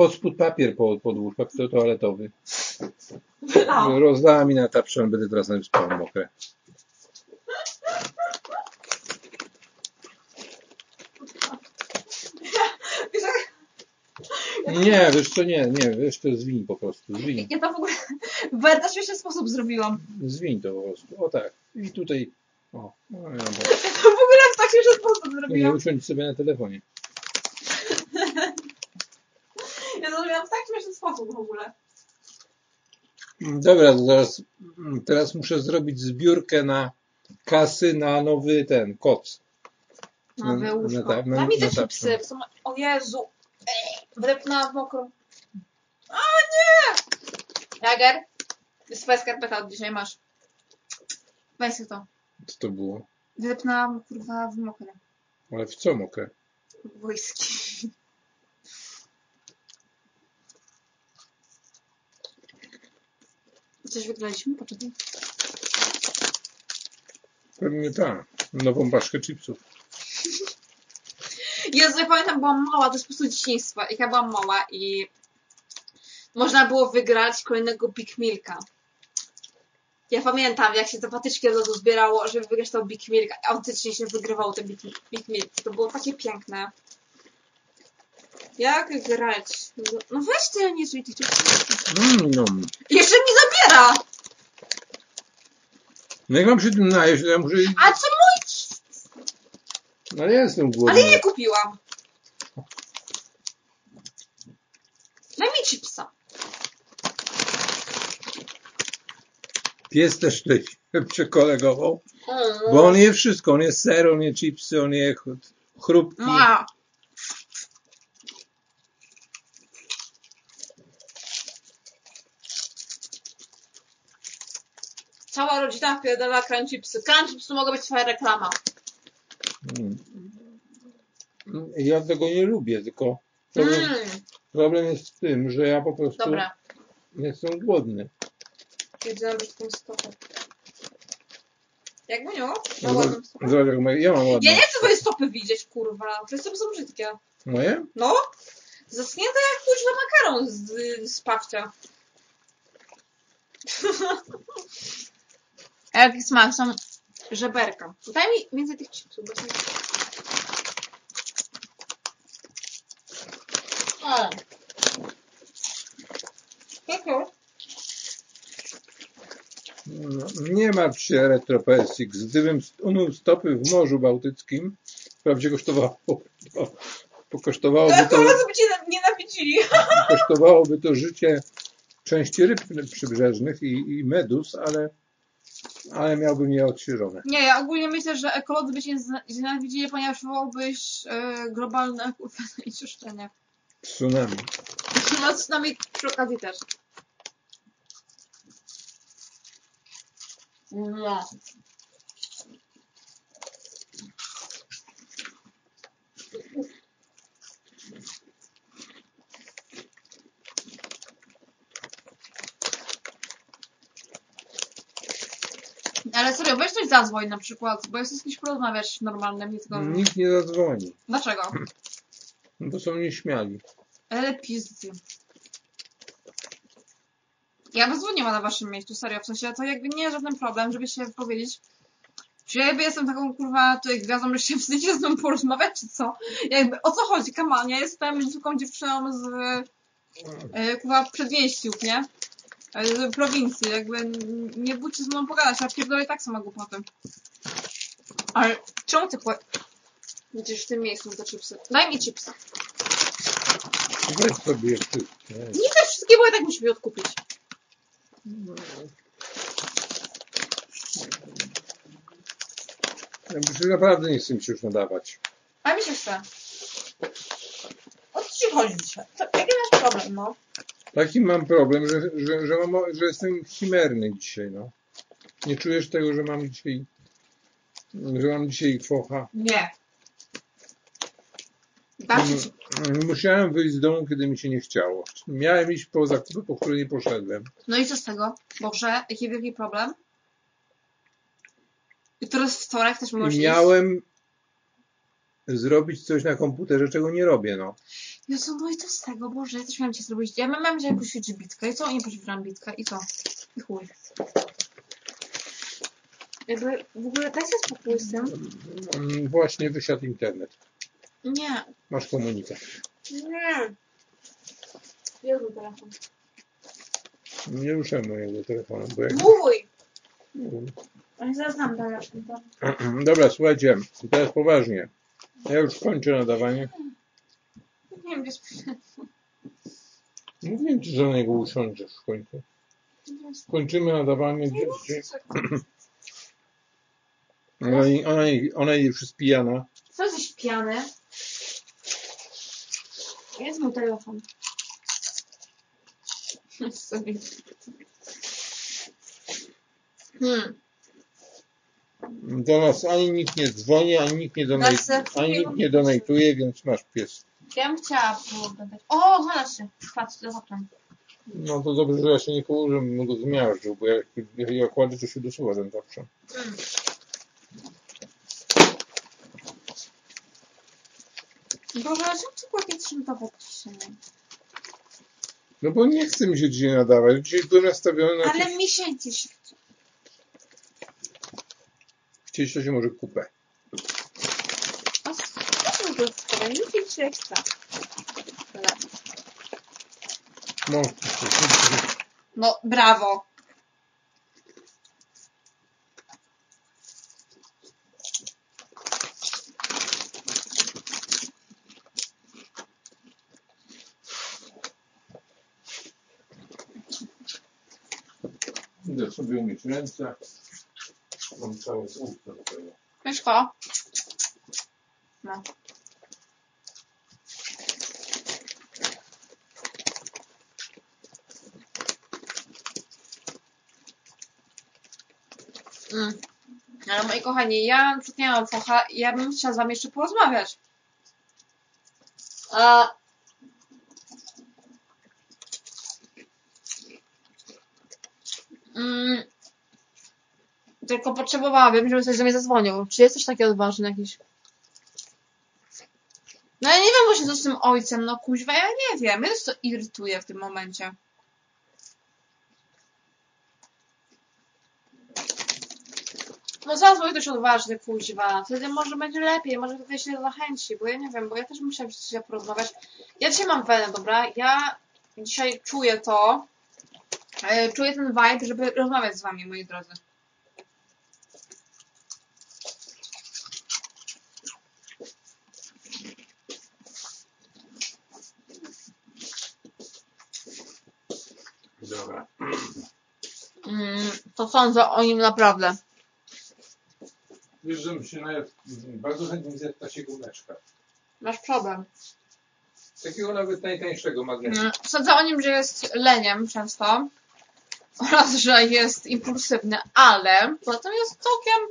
pod spód papier pod, podłóż, papier toaletowy. Wylałam. Rozdała mi na tapczę, będę teraz na nim spał mokre. Nie, wiesz co, nie, nie, wiesz to zwiń po prostu, zwiń, Ja to w ogóle w bardzo śmieszny sposób zrobiłam. zwiń to po prostu, o tak, i tutaj, o, no, ja, bo, To w ogóle w tak śmieszny sposób nie zrobiłam. usiądź sobie na telefonie. Ja to zrobiłam w tak w ogóle. Dobra, zaraz, teraz muszę zrobić zbiórkę na kasy na nowy ten, koc. No, Na- łóżko. na na- mi na sumie- O Jezu. Wdepnęłam w mokrą. O nie! Jager, swoja skarpeta od dzisiaj masz. Weź to. Co to było? Wdepnęłam kurwa w mokre. Ale w co mokre? Wojski. Coś wygraliśmy? Poczekaj. Pewnie tak, nową paczkę chipsów. Jezu, ja pamiętam, byłam mała, to jest po prostu dzieciństwo. Jak ja byłam mała i można było wygrać kolejnego Big Milka. Ja pamiętam, jak się te patyczki od lodu zbierało, żeby wygrać tą Big Milka. Autentycznie się wygrywało te Big, Big Milki. To było takie piękne. Jak grać? No weź ty, nie zuj tych Mm, no. Jeszcze mi zabiera! no jak mam się tym najeść, to ja muszę... A co mój? No ja jestem głodny. Ale nie kupiłam. Daj mi chipsa. Pies też tutaj się przekolegował, Mm. bo on je wszystko. On je ser, on je chipsy, on je ch- chrupki. Ma. Cała rodzina wpierdala crunchipsy. Crunchipsy mogą być twoja reklama. Mm. Ja tego nie lubię, tylko problem, Mm, problem jest w tym, że ja po prostu dobra. jestem głodny. Widzę brzydką stopę. Jak Buniu? Ma ładną stopę. ja mam ładną. Ja nie chcę twojej stopy widzieć, kurwa. Przecież stopy są brzydkie. Moje? No? Zaschnięte jak kuźwa makaron z, z pawcia. A jaki smak? Są żeberka. Daj mi więcej tych chipsów. Bo. O. Koko. No, nie martw się, RetroPSX. Gdybym umył stopy w Morzu Bałtyckim, wprawdzie kosztowało, to, pokosztowałoby, Ale to, by cię nienawidzili. kosztowałoby to życie części ryb przybrzeżnych i, i medus, ale, ale miałbym je odświeżone. Nie, ja ogólnie myślę, że ekolodzy by zna- znienawidzili, ponieważ wywołałbyś e, globalne zanieczyszczenie. Tsunami. No z nami przy okazji też. No. Ale serio, weź coś zadzwoń na przykład, bo jesteś kimś porozmawiać normalnym, nie tylko... Nikt nie zadzwoni, Dlaczego? no bo są nieśmiali. Ale pizdy. Ja bym dzwoniła na waszym miejscu, serio, w sensie to jakby nie jest żaden problem, żeby się wypowiedzieć. Czy ja jakby jestem taką kurwa tutaj gwiazdą, że się wstydzicie z mną porozmawiać, czy co? Jakby o co chodzi? Kaman, ja jestem zwykłą dziewczyną z e, kurwa przedmieściów, nie? E, Z prowincji, jakby nie bójcie z mną pogadać, ja pierdolę tak sama głupoty. Ale czemu ty po... Będziesz w tym miejscu te chipsy? Daj mi chipsy. Weź sobie jeszcze. Nie chcę wszystkie, bo ja tak muszę je odkupić. Ja naprawdę nie chcę mi się już nadawać. A mi się chce. O co ci chodzi dzisiaj? Co, jaki masz problem, no? Taki mam problem, że, że, że, mam, że jestem chimerny dzisiaj, no. Nie czujesz tego, że mam dzisiaj, że mam dzisiaj focha? Nie. Ci ci- Mm, Musiałem wyjść z domu, kiedy mi się nie chciało. Miałem iść po zakupy, po które nie poszedłem. No i co z tego? Boże, jaki wielki problem? I teraz wtorek też możesz I iść? miałem zrobić coś na komputerze, czego nie robię, no. Jezu, no i co z tego? Boże, ja też miałam cię zrobić. Ja miałam cię puścić bitkę. I co? Nie poświęciłam bitkę. I co? I chuj. Jakby w ogóle daj sobie spokój z tym. Mm, Właśnie wysiadł internet. Nie. Masz komunikat. Nie. Mój telefon. Nie ruszę mojego telefonu, bo jak... Mój! Ja zaraz telefon. to- Dobra, słuchajcie, teraz poważnie. Ja już kończę nadawanie. Nie wiem, gdzie. Mówiłem ci, że na niego usiądziesz w końcu. Kończymy nadawanie. Gdzie, wiem, ona, ona, ona już jest pijana. Co jesteś pijany? Jest mój telefon. Sobie. Hmm. Do nas ani nikt nie dzwoni, ani nikt nie, donaj- znaczy, ani nikt nie donajtuje, więc masz pies. Ja bym chciała oglądać. O, znalazł się. Patrz, zobaczam. No to dobrze, że ja się nie położyłem, bym go zmiażdżył, bo jak, jak ja kładę, to się dosuwa ten tak, zawsze. Mm. Boże, czym przykład nie trzym dawać dzisiaj? No bo nie chcę mi się dzisiaj nadawać. Dzisiaj byłem nastawiony na... Ale mi się dzisiaj 38 może kupę. A skąd go wstawiacie? No, no, brawo. Idę sobie umyć ręce. Mam całe usta do tego. Myszko. No. Mm. Ale moi kochani, ja na przykład nie mam focha i ja bym chciała z wami jeszcze porozmawiać. A... Tylko potrzebowałabym, żeby ktoś do mnie zadzwonił. Czy jest coś takiego odważny jakiś? No ja nie wiem właśnie co z tym ojcem, no kuźwa, ja nie wiem. Mnie też to irytuje w tym momencie. No zadzwoń ktoś odważny, kuźwa. Wtedy może będzie lepiej, może wtedy się zachęci, bo ja nie wiem, bo ja też z kimś porozmawiać. Ja dzisiaj mam wenę, dobra? Ja dzisiaj czuję to, e, czuję ten vibe, żeby rozmawiać z wami, moi drodzy. Dobra. Mm, to sądzę o nim naprawdę. Wiesz, że się nawet bardzo chętnie zjadł takiego mleczka. Masz problem. Takiego nawet najtańszego magnesu. Mm, Sądzę o nim, że jest leniem często oraz, że jest impulsywny, ale poza tym jest całkiem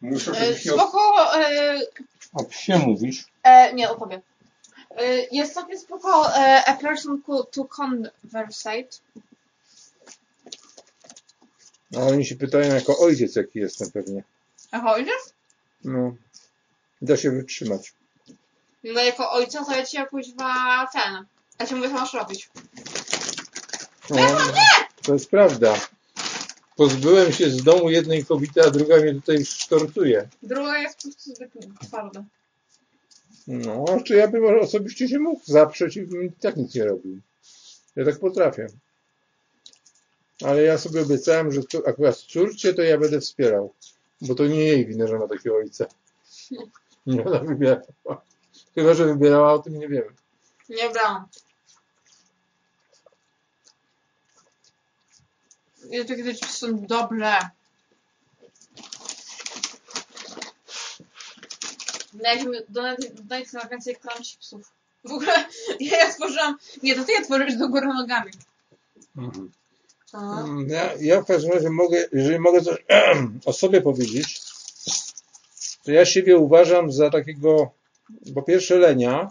Muszę, e, o, spoko, e, o psie mówisz. e, nie opowiem. E, jest całkiem spoko e, a person to conversate. A oni się pytają jako ojciec, jaki jestem pewnie. Aha, idziesz? No. Da się wytrzymać. No jako ojca to ja ci jakoś wa ten. Ja ci mówię, co masz robić. No, to jest prawda. pozbyłem się z domu jednej kobiety, a druga mnie tutaj już tortuje. Druga jest po prostu twarda. No, czy ja bym osobiście się mógł zaprzeć i bym tak nic nie robił. Ja tak potrafię. Ale ja sobie obiecałem, że tu, akurat córcie to ja będę wspierał. Bo to nie jej wina, że ma takiego ojca. Nie ona wybierała. Chyba, że wybierała, o tym nie wiemy. Nie brałam. Ja takie rzeczy są dobre. Dodajcie, dodajcie na więcej kram chipsów. W ogóle ja, ja stworzyłam... Nie, to ty tworzysz do góry nogami. A, Mm, Ja, ja w każdym razie mogę, jeżeli mogę coś o sobie powiedzieć, to ja siebie uważam za takiego, po pierwsze lenia,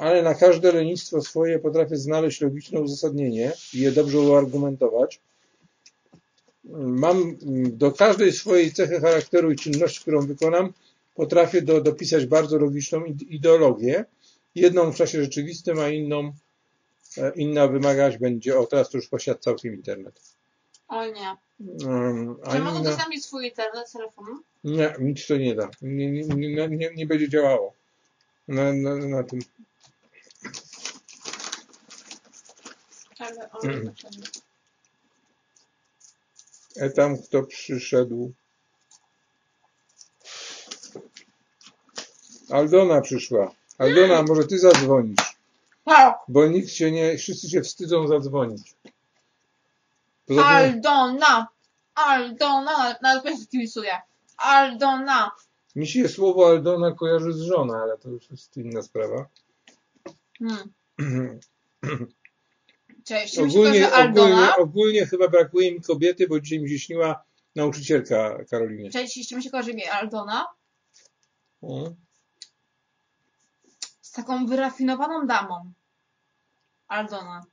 ale na każde lenistwo swoje potrafię znaleźć logiczne uzasadnienie i je dobrze uargumentować. Mam do każdej swojej cechy charakteru i czynności, którą wykonam, potrafię do, dopisać bardzo logiczną ide- ideologię. Jedną w czasie rzeczywistym, a inną E, Inna wymagać będzie, o teraz to już posiadł całkiem internet. o nie. Um, Czy mogę inna, udostępnić swój internet telefonu? nie, nic to nie da. Nie, nie, nie, nie, nie będzie działało na, na, na tym. Ale o, Mm. dlaczego? E tam kto przyszedł. Aldona przyszła. Aldona, może ty zadzwonisz, Wow. bo nikt się nie, wszyscy się wstydzą zadzwonić. Poza tym, Aldona! Aldona! Nawet pierwszy kibicuję. Aldona! mi się słowo Aldona kojarzy z żoną, ale to już jest inna sprawa. Hmm. Cześć, mi się Ogólnie, kojarzy ogólnie, Aldona. ogólnie chyba brakuje mi kobiety, bo dzisiaj mi się śniła nauczycielka Karolinie. Cześć, jeszcze mi się kojarzy mi Aldona. O, Z taką wyrafinowaną damą. Aldona.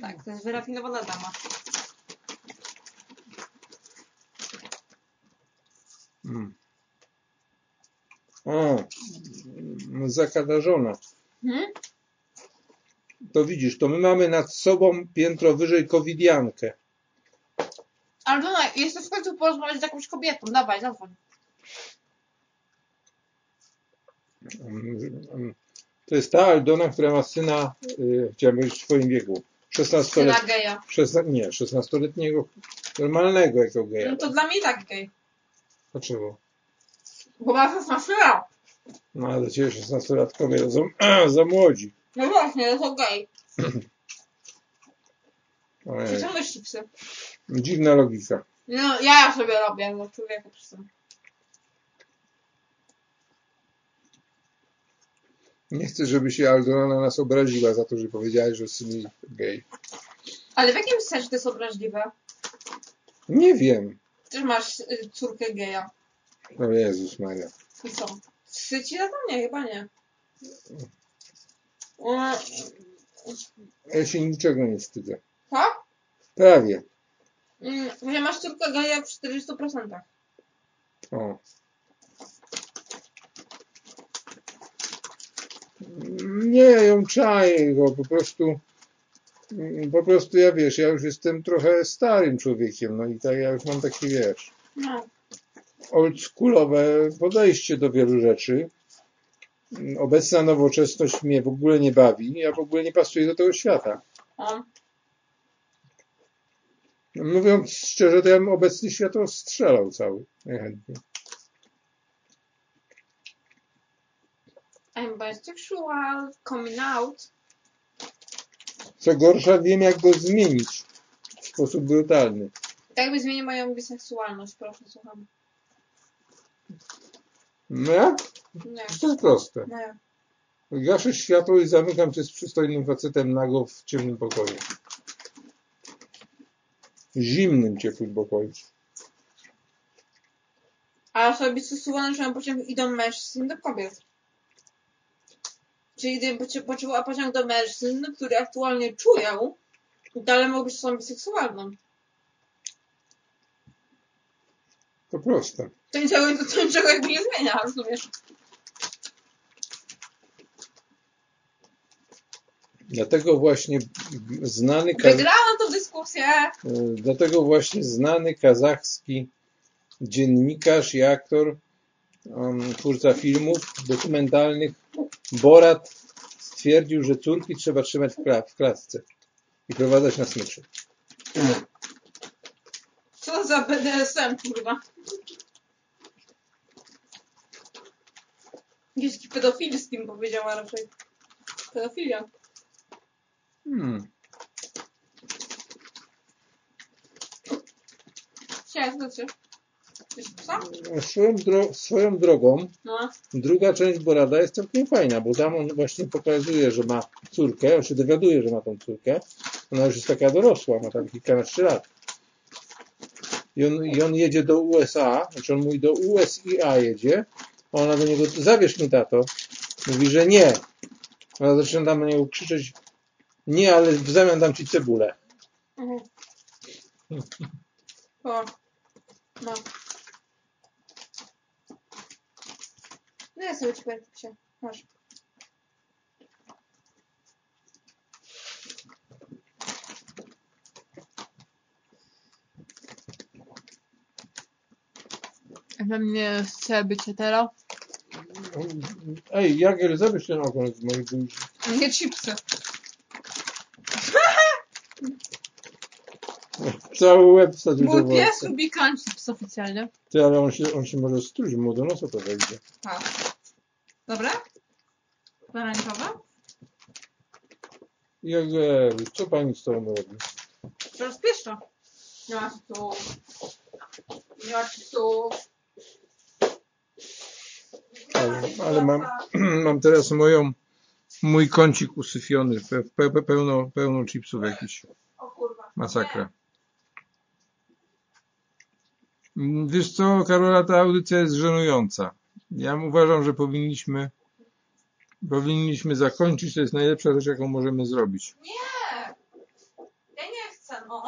Tak, to jest wyrafinowana dama. mm. o mm, zakadarzona. Hmm? To widzisz, to my mamy nad sobą piętro wyżej covidiankę. Aldona, jesteś w końcu porozmawiać z jakąś kobietą. Dawaj, zadzwoń. To jest ta Aldona, która ma syna, y, chciałem powiedzieć w twoim wieku, 16 Syna geja. 16, nie, 16-letniego, normalnego jako geja. No to dla mnie tak gej. Dlaczego? Bo ma 16 lat. No ale dla ciebie 16-latkowie za, za młodzi. No właśnie, to gej. Ojej. Przyciągasz chipsy. Dziwna logika. No, ja sobie robię, no człowieku przy tym. Nie chcę, żeby się Aldona na nas obraziła za to, że powiedziałeś, że syn gej. Ale w jakim sensie to jest obraźliwe? Nie wiem. Też masz y, córkę geja. O Jezus Maria. I co? Wstydzi na to? Nie, chyba nie. Ja się niczego nie wstydzę. Co? Prawie. Mm, Że masz córkę geja w 400%. O. Nie, ja ją czaję, bo po prostu po prostu ja wiesz, ja już jestem trochę starym człowiekiem, no i tak ja już mam takie, wiesz, No. oldschoolowe podejście do wielu rzeczy. Obecna nowoczesność mnie w ogóle nie bawi, ja w ogóle nie pasuję do tego świata. O. Mówiąc szczerze, to ja bym obecny świat strzelał cały, najchętniej. I'm bisexual, coming out. Co gorsza, wiem jak go zmienić w sposób brutalny. Tak jakby zmienię moją biseksualność, proszę, słucham. No jak? Nie, To jest proste. nie. Gaszę światło i zamykam się z przystojnym facetem nago w ciemnym pokoju. Zimnym, ciepłym pokoju. A osoby biseksualne czują pociąg i do mężczyzn, do kobiet. Czyli gdybym poczuła pociąg do mężczyzn, które aktualnie czują, dalej mogę być osobą biseksualną. To proste. To niczego, to niczego jakby nie zmienia, rozumiesz? Dlatego właśnie znany, kaz... Wygrałam tą dyskusję. dyskusję. E, Dlatego właśnie znany kazachski dziennikarz i aktor, um, twórca filmów dokumentalnych Borat stwierdził, że córki trzeba trzymać w, kla- w klatce i prowadzać na smyczy. Co za BDSM, kurwa. Jakiś pedofilskim powiedziała raczej. Pedofilia. Hmm. Chciałeś co Swoją, dro- swoją drogą No. druga część Borada jest całkiem fajna, bo tam on właśnie pokazuje, że ma córkę, on się dowiaduje, że ma tą córkę. Ona już jest taka dorosła, ma tam kilkanaście lat. I on, I on jedzie do USA, znaczy on mówi do USIA jedzie, a ona do niego, zabierz mi tato. Mówi, że nie. Ona zaczyna tam na niego krzyczeć, nie, ale w zamian dam ci cebulę. Mhm. O. No. No ja sobie czekaj, się. Masz. We mnie chce być hetero. Ej, Jagier, zabierz ten ogon z moich buzi. Nie chipsy. Cały łeb wsadził do Mój pies lubi kancips oficjalnie. Ty, ale on się, on się może struć, mu do nosa to wejdzie. Tak. Dobra? Pomarańczowe? Jagier, co pani z tobą robi? Teraz pieszczo. Nie ma tu. Nie ma tu. Ale, ale mam, mam teraz moją, mój kącik usyfiony, pe, pe, pe, pełno, pełno chipsów jakiś. O kurwa. Masakra. Wiesz co, Karola, ta audycja jest żenująca. Ja uważam, że powinniśmy, powinniśmy zakończyć. To jest najlepsza rzecz, jaką możemy zrobić. Nie! Ja nie chcę, no.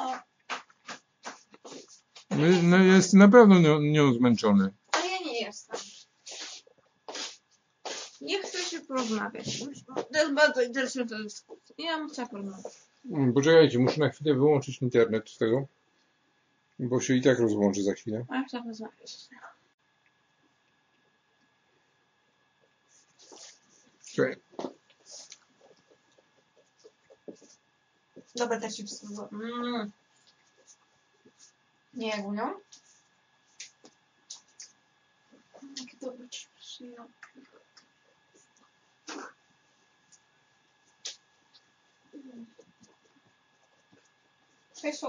No, no jest na pewno nią, nią zmęczony. Ale ja nie jestem. Nie chcę się porozmawiać. To jest bardzo interesująca dyskusja. Ja bym chciała porozmawiać. Poczekajcie, muszę na chwilę wyłączyć internet z tego, bo się i tak rozłączy za chwilę. A ja chciałam porozmawiać. Czekaj. Dobra, te chipsy. Mm. Nie mówią? Jakie dobre chipsy. Cześć,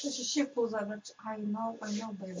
Trzeba się pozabrać. I know, I know, baby.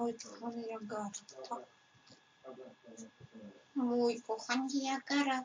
Мой кухонный аппарат.